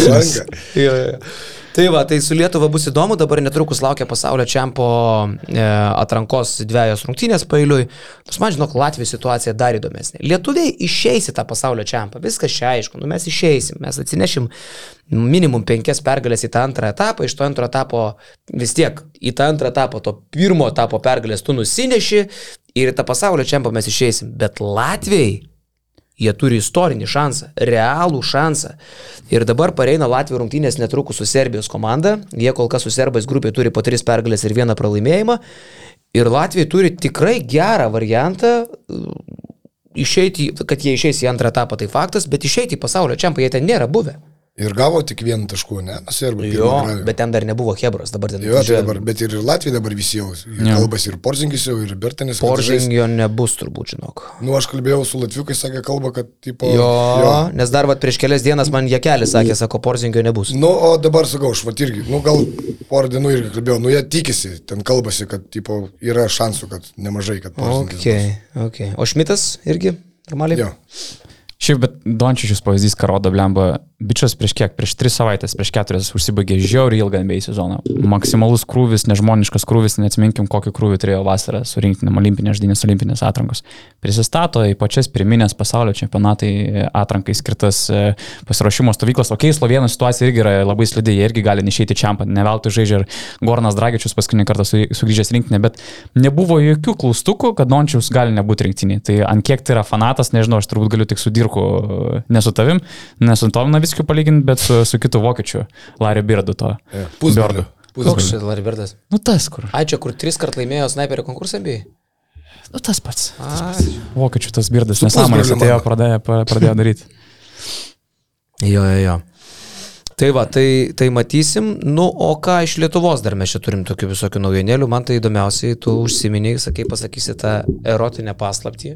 jo, jo. Tai va, tai su Lietuva bus įdomu, dabar netrukus laukia pasaulio čempo e, atrankos dviejos rungtynės pailiui. Nors man žinok, Latvijos situacija dar įdomesnė. Lietuviai išeis į tą pasaulio čempą, viskas čia aišku, nu mes išeisim, mes atsinešim minimum penkias pergalės į tą antrą etapą, iš to antro etapo vis tiek į tą antrą etapą, to pirmo etapo pergalės tu nusineši ir į tą pasaulio čempą mes išeisim. Bet Latvijai Jie turi istorinį šansą, realų šansą. Ir dabar pareina Latvijos rungtynės netrukus su Serbijos komanda. Jie kol kas su Serbais grupėje turi po tris pergalės ir vieną pralaimėjimą. Ir Latvija turi tikrai gerą variantą išeiti, kad jie išeis į antrą etapą, tai faktas, bet išeiti į pasaulio čempą jie ten nėra buvę. Ir gavo tik vieną taškų, ne? Nusirbė. Jo, bet ten dar nebuvo Hebras, dabar ten. Jo, tai dabar, bet ir Latvija dabar visi jau. Kalbas ir Porzingis jau, ir Bertanis. Porzingio nebus turbūt, žinok. Nu, aš kalbėjau su Latviukai, sakė kalba, kad tipo... Jo, jo. nes dar vat, prieš kelias dienas man Jekelis sakė, sako, Porzingio nebus. Nu, o dabar sakau, aš vat irgi, nu gal porą dienų irgi kalbėjau, nu jie tikisi, ten kalbasi, kad tipo, yra šansų, kad nemažai, kad Porzingis. Okay, okay. O Šmitas irgi normaliai? Jo. Šiaip, bet Dončičius pavyzdys, ką rodo Blemba, bičias prieš kiek, prieš tris savaitės, prieš keturias užsibaigė žiauriai ilgą NBA sezoną. Maksimalus krūvis, nežmoniškas krūvis, neatsiminkim, kokį krūvį turėjo vasarą surinkti olimpinės žaidynės, olimpinės atrankos. Prisistato į pačias pirminės pasaulio čempionatai atrankai skirtas e, pasiruošimo stovyklas. Ok, Slovėnų situacija irgi yra labai slidi, jie irgi gali neišeiti čempą, ne veltui žaidžia ir Gornas Dragičius paskutinį kartą sugrįžęs rinktinė, bet nebuvo jokių klaustukų, kad Dončius gali nebūti rinktinė. Tai ant kiek tai yra fanatas, nežinau, aš turbūt galiu tik sudirbu Dirku, ne su tavim, ne su Tom Navickiu palyginti, bet su, su kitu vokiečiu, Larry Birdu to. Yeah. Pusberdu. Koks čia Larry Birdas? Nu tas kur. Ai, čia kur tris kart laimėjo snaiperio konkursą bei? Nu tas pats. Tas pats. Vokiečių tas Birdas nesąmonės atėjo, pradėjo, pradėjo daryti. jo, jo, jo. Tai va, tai, tai matysim. Nu, o ką iš Lietuvos dar mes čia turim tokių visokių naujienėlių. Man tai įdomiausiai, tu užsiminiai, sakai, pasakysi tą erotinę paslaptį.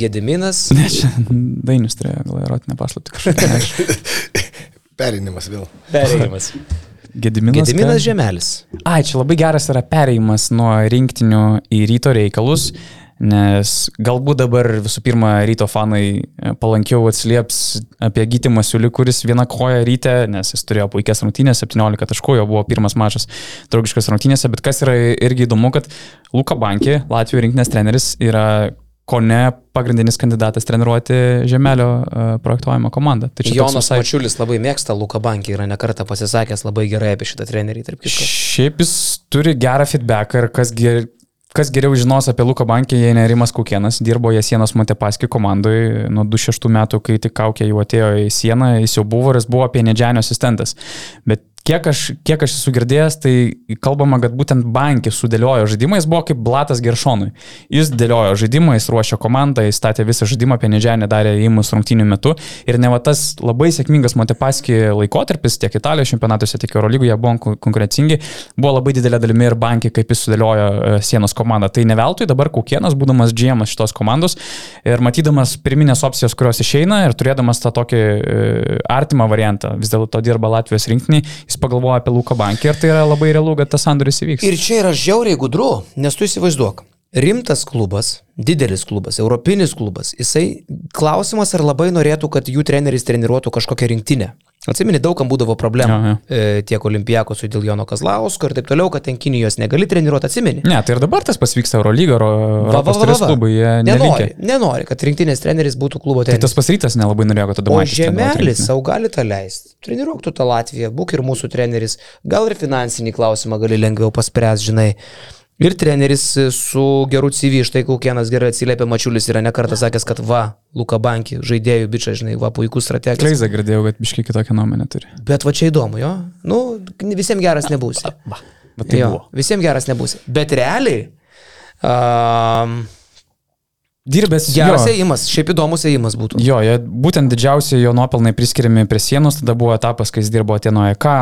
Gediminas. Ne, čia Dainius turėjo gal erotinę paslaptį kažkokią. Perinimas vėl. Perinimas. Gediminas. Gediminas Žemelis. Ai, čia labai geras yra pereimas nuo rinktinių į ryto reikalus. Nes galbūt dabar visų pirma ryto fanai e, palankiau atsilieps apie Gytį Masiulį, kuris vieną koją ryte, nes jis turėjo puikias rungtynės, 17 taškų, jo buvo pirmas mačas draugiškas rungtynėse, bet kas yra irgi įdomu, kad Luka Bankė, Latvijos rinkinės treneris, yra ko ne pagrindinis kandidatas treniruoti Žemelio uh, projektuojamą komandą. Tai Jonas visai... Mačiulis labai mėgsta Luką Bankį, yra nekartą pasisakęs labai gerai apie šitą trenerį. Šiaip jis turi gerą feedback ir kas, ger, kas geriau žinos apie Luką Bankį, jei nerimas Kukienas, dirbo jie sienos Montepaski komandoje nuo 26 metų, kai tik kaukė jau atėjo į sieną, jis jau buvo ir jis buvo apie Nedžianio asistentas. Bet kiek aš, kiek aš esu girdėjęs, tai kalbama, kad būtent bankė sudėliojo žaidimą, jis buvo kaip Blatas Geršonui. Jis dėliojo žaidimą, jis ruošė komandą, jis statė visą žaidimą, apie Nedžianį darė įimus rungtynių metu ir ne va tas labai sėkmingas Montepaski laikotarpis tiek Italijos čempionatuose, tiek Eurolygoje buvo konkurencingi, buvo labai didelė dalimi ir bankė, kaip jis sudėliojo e, sienos komandą. Tai ne veltui dabar Kukienas, būdamas GM šitos komandos ir matydamas pirminės opcijos, kurios išeina ir turėdamas tą tokį e, artimą variantą, vis dėlto dirba Latvijos rinkinį, jis jis pagalvoja apie Luko bankį ir tai yra labai realu, kad tas sandoris įvyks. Ir čia yra žiauriai gudru, nes tu įsivaizduok. Rimtas klubas, didelis klubas, europinis klubas, jisai klausimas, ar labai norėtų, kad jų treneris treniruotų kažkokią rinktinę. Atsimeni, daugam būdavo problemų ja, ja. E, tiek olimpijakosui dėl Jono Kazlausko ir taip toliau, kad ten Kinijos negali treniruoti, atsimeni. Ne, tai ir dabar tas pasvyksta Eurolyga, Europos turės klubai, nenori, nenori, kad rinktinės treneris būtų klubo treneris. Tai tas pasrytas nelabai norėjo, kad tada būtų. O žemelis savo gali tą leisti. Treniruok tu tą Latviją, būk ir mūsų treneris, gal ir finansinį klausimą gali lengviau paspręs, žinai. Ir treneris su geru CV, štai Kaukienas gerai atsiliepia, Mačiulis yra nekartą sakęs, kad va, Luka Banki, žaidėjų bičia, žinai, va, puikus strategas. Kleiza girdėjau, kad biškai kitokią nuomonę turi. Bet va čia įdomu, jo. Nu, visiems geras nebūsi. Va, va tai jo, buvo. Visiems geras nebūsi. Bet realiai, um, Dirbęs. Geras ėjimas, šiaip įdomus ėjimas būtų. Jo, jie, būtent didžiausi jo nuopelnai priskiriami prie sienos, tada buvo etapas, kai jis dirbo Atenoje K,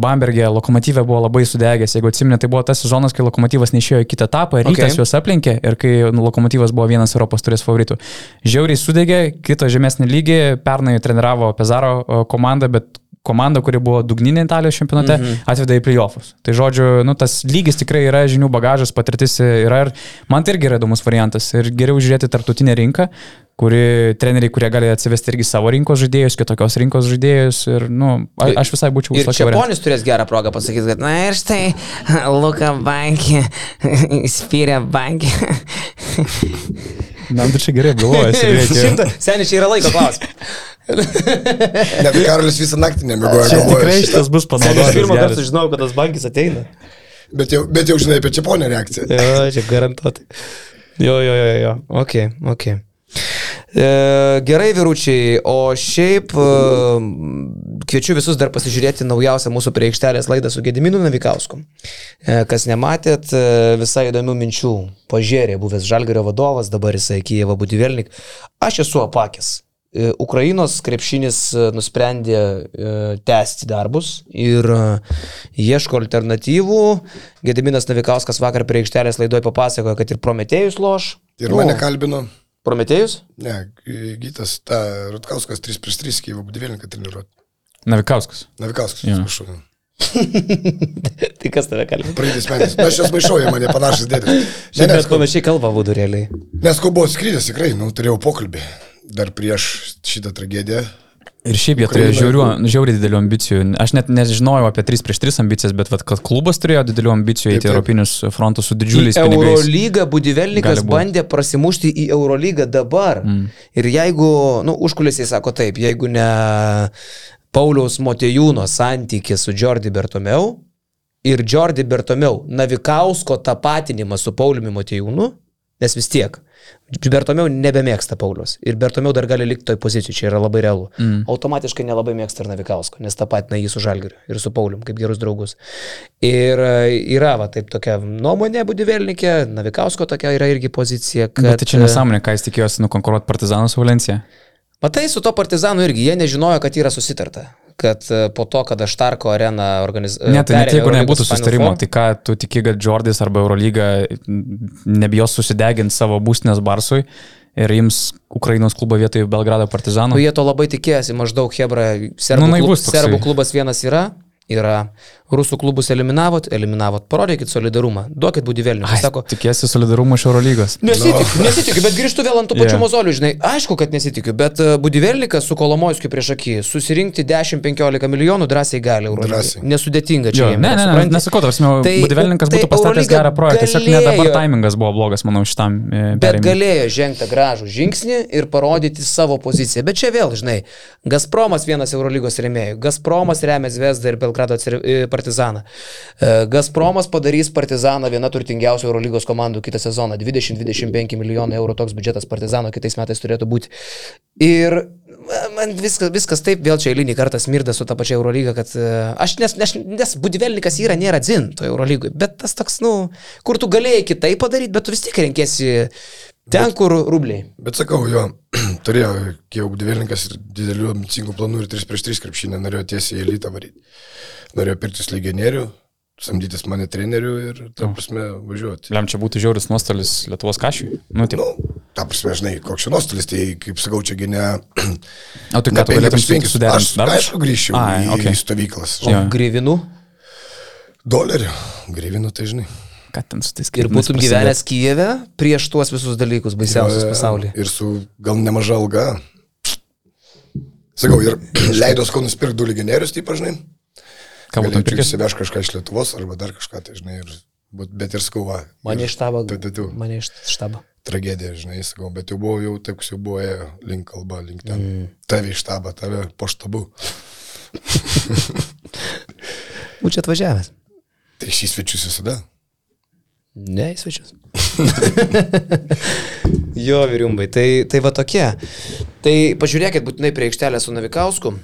Bambergė, Lokomotyvė buvo labai sudegęs, jeigu atsimne, tai buvo tas sezonas, kai Lokomotyvas neišėjo į kitą etapą, rytas okay. juos aplenkė ir kai Lokomotyvas buvo vienas Europos turės favoritų. Žiauriai sudegė, kito žemesnį lygį, pernai treniravo Pezaro komandą, bet komanda, kuri buvo dugninė Italijos čempionate, mm -hmm. atvedė į playoffus. Tai žodžiu, nu, tas lygis tikrai yra, žinių bagažas, patirtis yra ir man tai irgi yra įdomus variantas. Ir geriau žiūrėti tarptautinę rinką, kuri treneriai, kurie gali atsivesti irgi savo rinkos žaidėjus, kitokios rinkos žaidėjus. Ir, nu, a, aš visai būčiau už tai. Ir čia ponis turės gerą progą pasakyti, kad, na ir štai, Luka bankė, spyrė bankė. Na, tu čia gerai galvojasi. Seniai, čia yra laiko klausimas. Net Karolis visą naktį nemiegojo. Čia tikrai šitas bus panaudotas. Aš pirmą kartą sužinojau, kad tas bankis ateina. Bet jau, bet jau žinai apie Čiaponę reakciją. Jo, čia garantuotai. Jo, jo, jo, jo. Ok, ok. E, gerai, vyručiai, o šiaip e, kviečiu visus dar pasižiūrėti naujausią mūsų prieikštelės laidą su Gediminu Navikausku. E, kas nematėt, visai įdomių minčių. Pažėrė, buvęs Žalgario vadovas, dabar jisai Kijevo Budivelnik. Aš esu apakęs. Ukrainos krepšinis nusprendė tęsti darbus ir ieško alternatyvų. Gediminas Navikauskas vakar prie aikštelės laidoje papasakojo, kad ir Prometėjus loš. Ir mane kalbino. Prometėjus? Ne, Gytas, ta Rutkauskas 3 prieš 3 Kyivo Budvėlinką treniruoti. Navikauskas. Navikauskas, atsiprašau. tai kas tave kalbėjo? Praeitais metais. Na, aš jas maišau, jie mane panašus dėdės. Ne, nes panašiai kalba būtų realiai. Nes ko buvo skrydęs, tikrai, nu, turėjau pokalbį dar prieš šitą tragediją. Ir šiaip jie turėjo žiaurių, žiauriai didelių ambicijų. Aš net nežinojau apie 3 prieš 3 ambicijas, bet vat, kad klubas turėjo didelių ambicijų į europinius frontus su didžiuliais pinigais. Eurolygą Budivelnikas bandė prasimušti į Eurolygą dabar. Mm. Ir jeigu, nu, užkulisiai sako taip, jeigu ne Pauliaus Motejūno santykis su Jordi Bertomeu ir Jordi Bertomeu Navikausko tapatinimas su Pauliumi Motejūnu, nes vis tiek Bertomiau nebemėgsta Paulius. Ir Bertomiau dar gali likti toj pozicijoje, čia yra labai realu. Mm. Automatiškai nelabai mėgsta ir Navikausko, nes tą patį jį su Žalgiriu ir su Paulium kaip gerus draugus. Ir e, yra va taip tokia nuomonė Budivelnikė, Navikausko tokia yra irgi pozicija. Kad... Bet tai čia nesąmonė, ką jis tikėjosi nukonkuruoti Partizanų su Valencija. Matai, su to Partizanu irgi jie nežinojo, kad yra susitarta kad e, po to, kada Štarko arena organizuoja... Ne, tai net jeigu nebūtų sustarimo, tai ką tu tiki, kad Jordis arba Eurolyga nebijos susideginti savo būstinės Barsui ir jums Ukrainos klubo vietoje Belgrado partizanų? Nu, jie to labai tikėjosi, maždaug Hebra, serbų, nu, klub, serbų klubas vienas yra, yra rusų klubus eliminavot, eliminavot, parodykit solidarumą, duokit būdi vėlinių. Ai, Sako, Tikėsi solidarumo iš Eurolygos. Nesitikiu, nesitikiu, bet grįžtu vėl ant tų pačių yeah. mozolių, žinai. Aišku, kad nesitikiu, bet Budivelnikas su Kolomojskiu prieš akį susirinkti 10-15 milijonų drąsiai gali. Eurolygai. Drąsiai. Nesudėtinga čia. Jo, jiem ne, ne, ne, supranti? nesakau, tarsi, Tai- Budivelninkas tai būtų pastatęs Eurolyga gerą projektą, tiesiog ne dabar taimingas buvo blogas, manau, šitam e, Bet perėjimui. galėjo žengti gražų žingsnį ir parodyti savo poziciją. Bet čia vėl, žinai, Gazpromas vienas Eurolygos remėjų. Gazpromas remia Zvezdą ir Belgrado atsir- e, partizaną. E, Gazpromas padarys partizaną viena turtingiausių Eurolygos komandų kitą sezoną. 20-25 milijonų eurų toks biudžetas partizano kitais metais turėtų būti. Ir e, man viskas, viskas taip vėl čia eilinį kartą smirda su ta pačia Eurolyga, kad aš nes, nes, nes Budivelnikas yra, nėra dzin toje Eurolygui. Bet tas toks, nu, kur tu galėjai kitaip padaryti, bet tu vis tiek renkėsi ten, kur rubliai. Bet sakau, jo, turėjo, jau Divelninkas ir didelių ambicingų planų ir 3 prieš 3 krepšinę, norėjo tiesiai į elitą varyti. Norėjo pirktis legionierių, samdytis mane trenerių ir, ta prasme, važiuoti. Lem čia būtų žiauris nuostolis Lietuvos kašiui. Nu, taip. Nu, ta prasme, žinai, koks čia nuostolis, tai, kaip sakau, čia gine... O tai ką tu galėtum su- suderinti? Aš, aišku, grįžčiau Ai, į, okei. į stovyklas. O Jo. grivinų Dolerių, grįvinų, tai žinai. Ką ten su tais ir skirtumais būtum prasidėt? gyvenęs Kijeve prieš tuos visus dalykus baisiausius pasaulyje. Ir su gal nemaža alga. Sakau, ir leido skau nusipirkti du legionierius, taip, žinai. Ką būtum pirkęs? įsiveš kažką iš Lietuvos arba dar kažką, tai žinai, ir, bet ir skauva. Mane iš štabo. Tu, tu, tu. Mane iš štabo. Tragedija, žinai, sakau, bet jau buvo jau taip, jau buvo ėjo link kalba, link ten. Mm. Tave iš štabą, tave po štabu. Būčiau atvažiavęs. Tai šį svečius visada. Ne, į svečius. jo, vyriumbai, tai, tai va tokie. Tai pažiūrėkit būtinai prie aikštelės su Navikausku.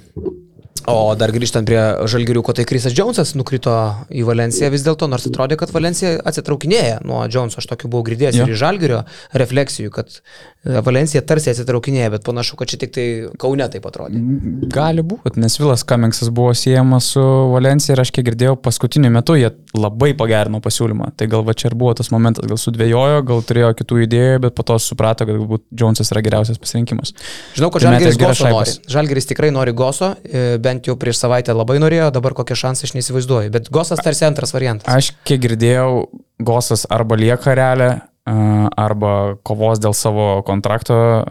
O dar grįžtant prie žalgiriuko, tai Krisas Džonsas nukrito į Valenciją vis dėlto, nors atrodė, kad Valencija atsitraukinėja nuo Džonso. Aš tokiu buvau girdėjęs Jo. ir iš žalgirio refleksijų, kad e, Valencija tarsi atsitraukinėja, bet panašu, kad čia tik tai Kaune taip atrodė. Gali būti, nes Vilas Kamingsas buvo siejamas su Valencija ir aš kiek girdėjau, paskutiniu metu jie labai pagerino pasiūlymą. Tai gal va čia ir buvo tas momentas, gal sudvėjojo, gal turėjo kitų idėjų, bet po to suprato, kad galbūt Jonesas yra geriausias pasirinkimas. Žinau, kad Tai Žalgiris Goso nori. Žalgiris tikrai nori Goso, e, bent jau prieš savaitę labai norėjo, dabar kokie šansai aš neįsivaizduoju. Bet Gosas tarsi antras variantas. Aš kiek girdėjau, Gosas arba lieka realią, arba kovos dėl savo kontrakto a,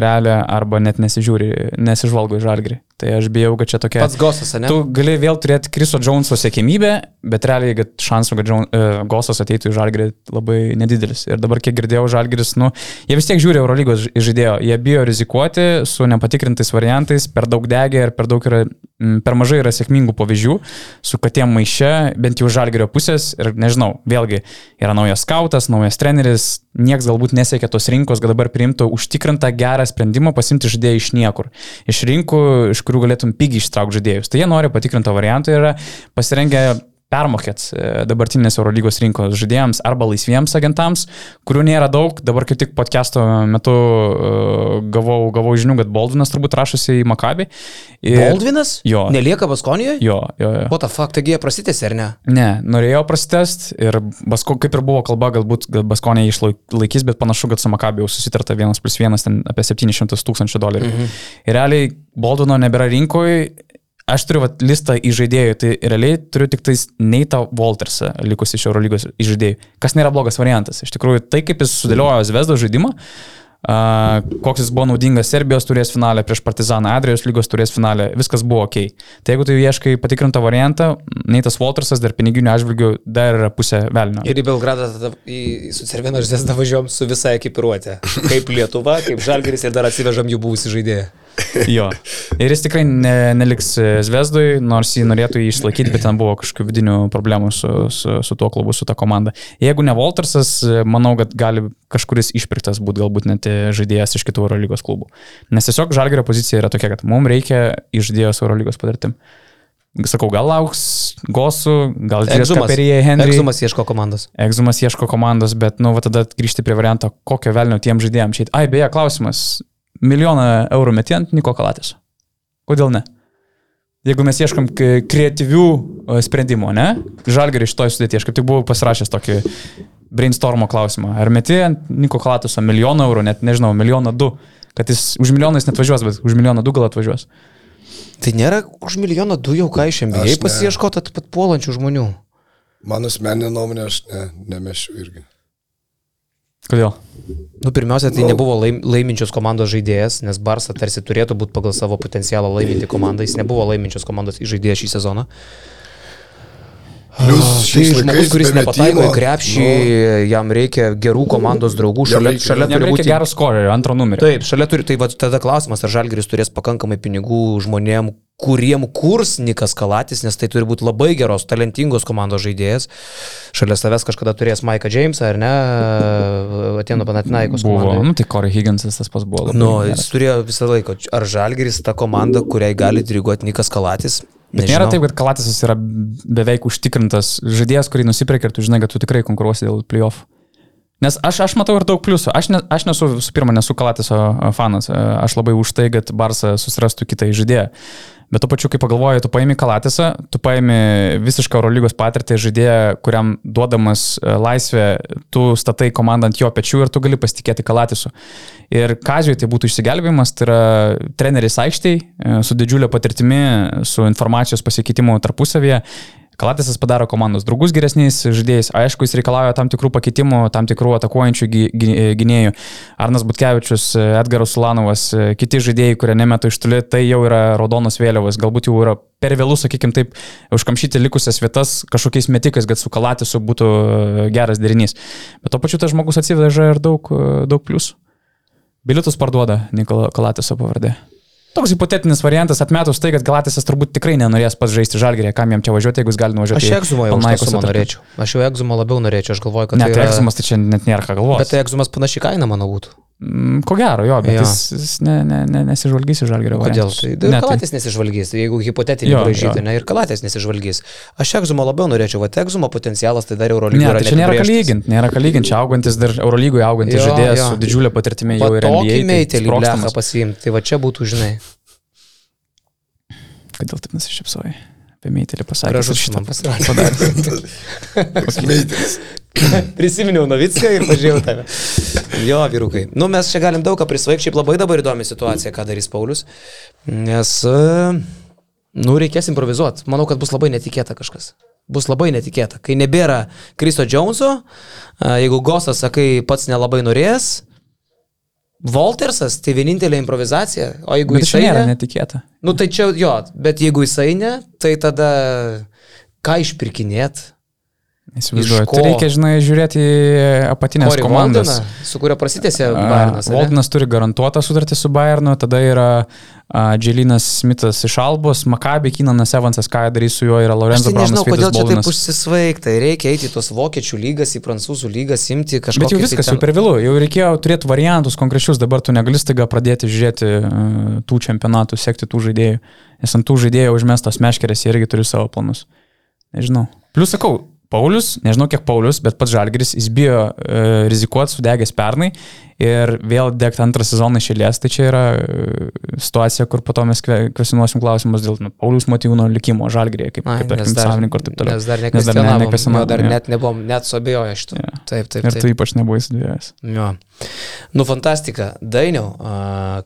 realią, arba net nesižiūri, nesižvalgo į žalgrį. Tai aš bijau, kad čia tokia... Pats Gosas, ne? Tu gali vėl turėti Kriso Joneso sėkmybę, bet realiai kad šansų, kad Jones, uh, Gosas ateitų į Žalgirį labai nedidelis. Ir dabar, kiek girdėjau, Žalgiris, nu, jie vis tiek žiūri Eurolygos žaidėjo, jie bijo rizikuoti su nepatikrintais variantais, per daug degia ir per daug yra, m, per mažai yra sėkmingų pavyzdžių, su katiem maiše, bent jau Žalgirio pusės. Ir nežinau, vėlgi yra naujas skautas, naujas treneris, nieks galbūt nesiekia tos rinkos, kad dabar priimtų užtikrintą gerą sprendimą pasimti žaidėją iš niekur. Iš rinkų, iš kurių galėtum pigiai ištraukti žaidėjus. Tai jie nori patikrintą variantą ir yra pasirengę permokėt e, dabartinės Eurolygos rinkos žaidėjams arba laisviems agentams, kurių nėra daug. Dabar kaip tik podcast'o metu uh, gavau, gavau žinių, kad Baldvinas turbūt rašosi į Makabį. Ir- Baldvinas? Jo. Nelieka Baskonijoje? Jo, jo, jo. O ta fakt, taigi jie prasitėsi, ar ne? Ne, norėjau prasitest ir Basko, kaip ir buvo kalba, galbūt gal Baskonė išlaikys, bet panašu, kad su Makabi jau susitarta vienas plus vienas, ten apie 700 tūkstančių dolerių. Mhm. Ir realiai Baldwino nebėra rinkoje. Aš turiu vat, listą įžaidėjų, tai realiai turiu tik tais Neitą Waltersą likusi iš Eurolygos įžaidėjų, kas nėra blogas variantas. Iš tikrųjų, tai kaip jis sudėliojo Zvezdo žaidimą, Uh, koks jis buvo naudingas Serbijos turės finalę prieš Partizaną, Adrijos lygos turės finalę, viskas buvo ok. Tai jeigu tu ieškai patikrintą variantą, Neitas Waltersas dar piniginių atžvilgių dar yra pusė velnio. Ir į Belgradą tada į, į su Cervino Zesdą važiuom su visa ekipiruotė. Kaip Lietuva, kaip Žalgeris ir dar atsivežam jų buvusį žaidėją. Jo. Ir jis tikrai ne, neliks e, Zvezdui, nors jį norėtų jį išlaikyti, bet ten buvo kažkokių vidinių problemų su, su, su tuo klubu, su ta komanda. Jeigu ne Waltersas, e, manau, kad gali kažkuris išpirktas būti galbūt net e, žaidėjas iš kitų Eurolygos klubų. Nes tiesiog Žalgerio pozicija yra tokia, kad mums reikia išdėjos Eurolygos patirtim. Sakau, gal lauks Gosų, gal. Kaperyje Henry. Egzumas ieško komandos. Egzumas ieško komandos, bet, nu, va tada grįžti prie varianto, kokio velnio tiem žaidėjams čia. Ai, beje, klausimas. Milijoną eurų meti ant Niko Kalatės. Kodėl ne? Jeigu mes ieškam kreatyvių e, sprendimų, ne? Žalgerį iš to sudėti, aš kaip tik buvau pasirašęs tokį brainstormo klausimą. Ar meti ant Niko Kalatoso milijoną eurų, net nežinau, milijoną du, kad jis už milijoną jis net važiuos, bet už milijoną du gal atvažiuos. Tai nėra už milijoną du jau ką iš MBA ne. pasieškota taip pat puolančių žmonių. Mano asmeninė nuomonė, aš ne, nemešiu irgi. Kodėl? Nu, pirmiausia, tai nebuvo laim, laiminčios komandos žaidėjas, nes Barsa tarsi turėtų būti pagal savo potencialą laiminti komandą. Jis nebuvo laiminčios komandos žaidėjas šį sezoną. Plius Tai šiais žmogus, laikais kuris nepataiko į krepšį, nu, jam reikia gerų komandos draugų. Šalia, reikia- šalia turi būti gero skorio, antro numerio. Taip, šalia turi, tai va, tada klausimas, ar Žalgeris turės pakankamai pinigų žmonėm, kuriem kurs Nikas Kalatis, nes tai turi būti labai geros, talentingos komandos žaidėjas. Šalia savęs kažkada turės Maiką Jamesą, ar ne, Atėno Panatinaikos Buvo, komandai. nu tai Corey Higginsas tas pas buvo. Nu, geras. jis turėjo visą laiką. Ar Žalgeris ta komanda, kuriai gali diriguoti Nikas Kalatis? Bet nėra taip, kad Kalatisas yra beveik užtikrintas žaidėjas, kurį nusipirka ir tu žinai, kad tu tikrai konkuruosi dėl playoff. Nes aš, aš matau ir daug pliusų. Aš, ne, aš nesu, visų pirma, nesu Kalatiso fanas. Aš labai už tai, kad Barsa susirastų kitą žaidėją. Bet to pačiu, kai pagalvoji, tu paimi Kalatisą, tu paimi visišką Eurolygos patirtį žaidėją, kuriam duodamas a, laisvę, tu statai komandą ant jo pečių ir tu gali pasitikėti Kalatisu. Ir Kazijui tai būtų išsigelbėjimas, tai yra treneris aikštėje su didžiulė patirtimi, su informacijos pasikeitimu tarpusavėje. Kalatisas padaro komandos draugus geresniais žaidėjais. Aišku, jis reikalauja tam tikrų pakeitimų, tam tikrų atakuojančių gy- gynėjų. Arnas Butkevičius, Edgaras Sulanovas, kiti žaidėjai, kurie nemeta iš toli, tai jau yra raudonos vėliavos. Galbūt jau yra per vėlų, sakykime taip, užkamšyti likusias vietas kažkokiais metikais, kad su Kalatisu būtų e, geras derinys. Bet to pačiu tas žmogus atsiveža ir daug, e, daug pliusų. Bilietus parduoda Nikola Kalatiso pavardė. Toks hipotetinis variantas, atmetus tai, kad Galatisas turbūt tikrai nenorės pats žaisti žalgerį, kam jam čia važiuoti, jeigu jis gali nuvažiuoti. Aš į egzumą jau sutartį. norėčiau. Aš jau egzumą labiau norėčiau, aš galvoju, kad Ne, tai tai yra... egzumas tai čia net nėra ką galvoti. Bet tai egzumas panašiai kaina, manau, būtų. Mm, Ko gero, jo, bet Jo. jis, jis ne, ne, ne, nesižvalgys į žalgerio Kodėl? variantus. Tai ir Kalatės nesižvalgys, tai jeigu hipotetinį jo. ne, ir Kalatės nesižvalgys. Aš egzumą labiau norėčiau, va, egzumo potencialas tai dar Eurolygoje Ne, yra tai čia nėra ką lyginti, nėra ką lyginti, čia augantis dar Eurolygoje augantis Jo, žaidėjas jo. su didžiulė patirtimi jau Tokį NBA. tai meitelį sprogstamas. pasiimti, tai va čia būtų, žinai, Kodėl taip nusišypsojai? Apie meitelį pasakė. gražus man pasirodė. Meiteris. Prisiminiau Novicką ir pažiūrėjau tave. Jo, vyrukai. Nu, mes čia galim daug ką prisvaigti, šiaip labai dabar įdomi situacija, ką darys Paulius. Nes, e, nu, reikės improvizuoti. Manau, kad bus labai netikėta kažkas. Bus labai netikėta. Kai nebėra Kristo Džonso, e, jeigu Gosas, sakai, pats nelabai norės, Voltersas tai vienintelė improvizacija, o jeigu Bet jisai... čia nėra ne- netikėta. Nu tai čia jo, bet jeigu jisai ne, tai tada ką išpirkinėt? Įsivaizduoju. Tai reikia, žinai, žiūrėti apatinės Corey komandas. Waldeną, su kuria prasitėsi Bayernas. ane? Voldinas turi garantuotą sutartį su Bayernu, tada yra Dželinas Smithas iš Albos, Makabi, Kinanas Evansas, ką darys su juo, yra Aš Lorenzo tai nežinau, Braunas, kodėl Vidas čia taip užsisvaigta. Reikia eiti į tos vokiečių lygas, į prancūzų lygas, imti kažką. Bet jau viskas, jau per vėlų, jau reikėjo turėti variantus konkrečius, dabar tu negali staiga pradėti žiūrėti uh, tų čempionatų, sekti tų žaidėjų, nes ant tų žaidėjų užmestos meškerės jie irgi turi savo planus. Nežinau. Plus sakau, Paulius, nežinau kiek Paulius, bet pats Žalgris, jis bijo uh, rizikuoti sudegęs pernai ir vėl degti antrą sezoną išėlės, tai čia yra uh, situacija, kur po to mes kve- kvesinuosim klausimus dėl nu, Paulius motyvūno likimo Žalgrėje, kaip, Ai, kaip tarkim, savininko ir taip toliau. Nes dar Nes dar ne- Dar net nebuvom, net suabejoję šitą. Jo. Taip, taip, Ir taip. tu ypač nebuvai įsidvėjęs. Jo. Nu, fantastika. Dainiau,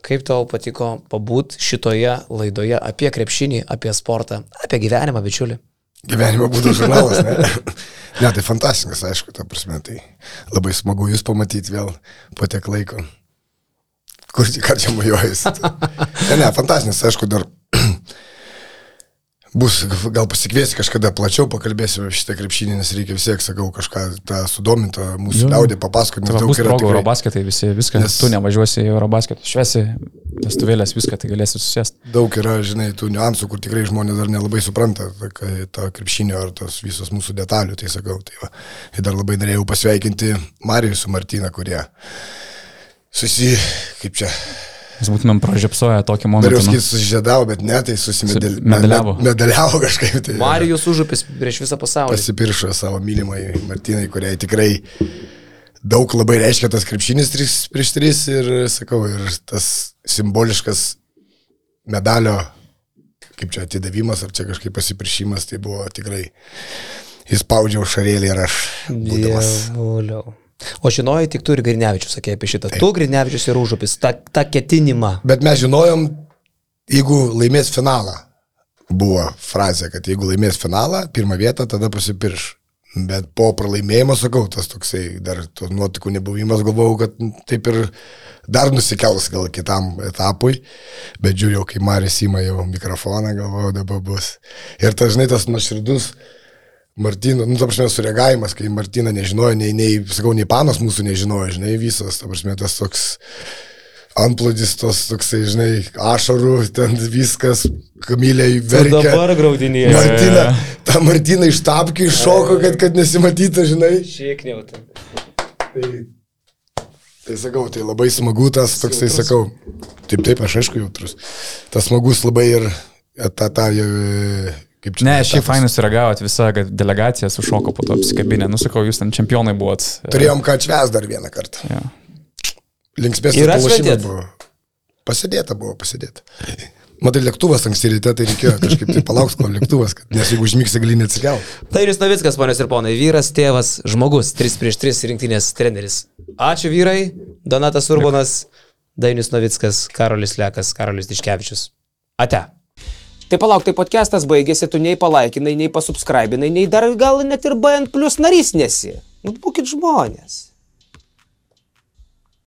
kaip tau patiko pabūt šitoje laidoje apie krepšinį, apie sportą, apie gyvenimą, bičiuli? Gyvenimo būdo žurnalas, ne? ne, tai fantastiškas, aišku, ta prasme, tai labai smagu jūs pamatyti vėl po tiek laiko. Kur tik ką čia mojuojas. Ne, ne, fantastiškas, aišku, dar bus, gal pasikviesi kažkada plačiau, pakalbėsime apie šitą krepšinį, nes reikia vis tiek, sakau, kažką tą sudomintą mūsų liaudį papasakoti, nes Tai daug yra tikrai. Eurobasketai, visi, viską, nes tu nevažiuosi į Eurobasketų, šviesi, vestuvėlės, viską, tai galėsi susėsti. daug yra, žinai, tų niuansų, kur tikrai žmonės dar nelabai supranta tą, tą krepšinio ar tos visos mūsų detalių, tai sakau, tai va. Ir dar labai norėjau pasveikinti Marijų su Martina, kurie susi, kaip čia, Mes būtumėm pražiopsoję tokį momentą. nu. sakyti, susižėdavo, bet ne, tai susimedaliavo. medaliavo. Medaliavo kažkaip tai. Marijus užupis prieš visą pasaulį. Pasipiršo savo mylimai Martinai, kuriai tikrai daug labai reiškia tas krepšinis 3 prieš 3 ir, sakau, ir tas simboliškas medalio, kaip čia atidavimas ar čia kažkaip pasipiršimas, tai buvo tikrai, jis spaudžiau šarėlį ir aš, būdamas. Dievuliau. O žinojai, tik tu ir Grinavičius sakė apie šitą. Tu Grinavičius ir užupis, tą, tą ketinimą. Bet mes žinojom, jeigu laimės finalą. buvo frazė, kad jeigu laimės finalą, pirmą vietą, tada pasipirš. Bet po pralaimėjimo, sakau, tas toksai dar to nuotikų nebuvimas, galvojau, kad taip ir dar nusikels gal kitam etapui, bet žiūrėjau, kai Maris įma jau mikrofoną, galvojau, dabar bus. Ir tas, žinai, tas nuoširdus Martino, nu, ta prasme, sureagavimas, kai Martina nežinojo, nei, nei, sakau, nei panas mūsų nežinojo, žinai, visas, ta prasme, tas toks antplodis tos toksai, žinai, ašarų, ten viskas, kamiliai verkia. Dabar graudinėje. Martina, ta Martina iš tapkių iššoko, kad, kad nesimatytų, žinai. Šiek tiek. Tai, tai sakau, tai labai smagu tas toksai, sakau. Taip, taip, aš aišku jautrus. Tas smagus labai ir tą, tą, kaip čia. Ne, šiaip fainai sureagavot, visa kad delegacija sušoko po to apsikabinę. Nusakau, jūs ten čempionai buvot. Turėjom ką atšves dar vieną kartą. Ja. Linksmės Ir palošimas atšventėt? buvo. Pasidėta buvo, pasidėta. Matai, lėktuvas anksti ryte, tai reikėjo kažkaip tai palaukti, kol lėktuvas, kad, nes jeigu užmigsi, gali neatsikelt. Tairis Navickas, ponios ir ponai, vyras, tėvas, žmogus, 3 prieš 3 rinktinės treneris. Ačiū vyrai, Donatas Urbonas, Dainis Navickas, Karolis Lekas, Karolis Tiškevičius. Ate. Tai palauk, tai podcastas baigėsi, tu nei palaikinai, nei pasubscribinai, nei dar gal net ir BN plus narys nesi. Nu, būkit žmonės.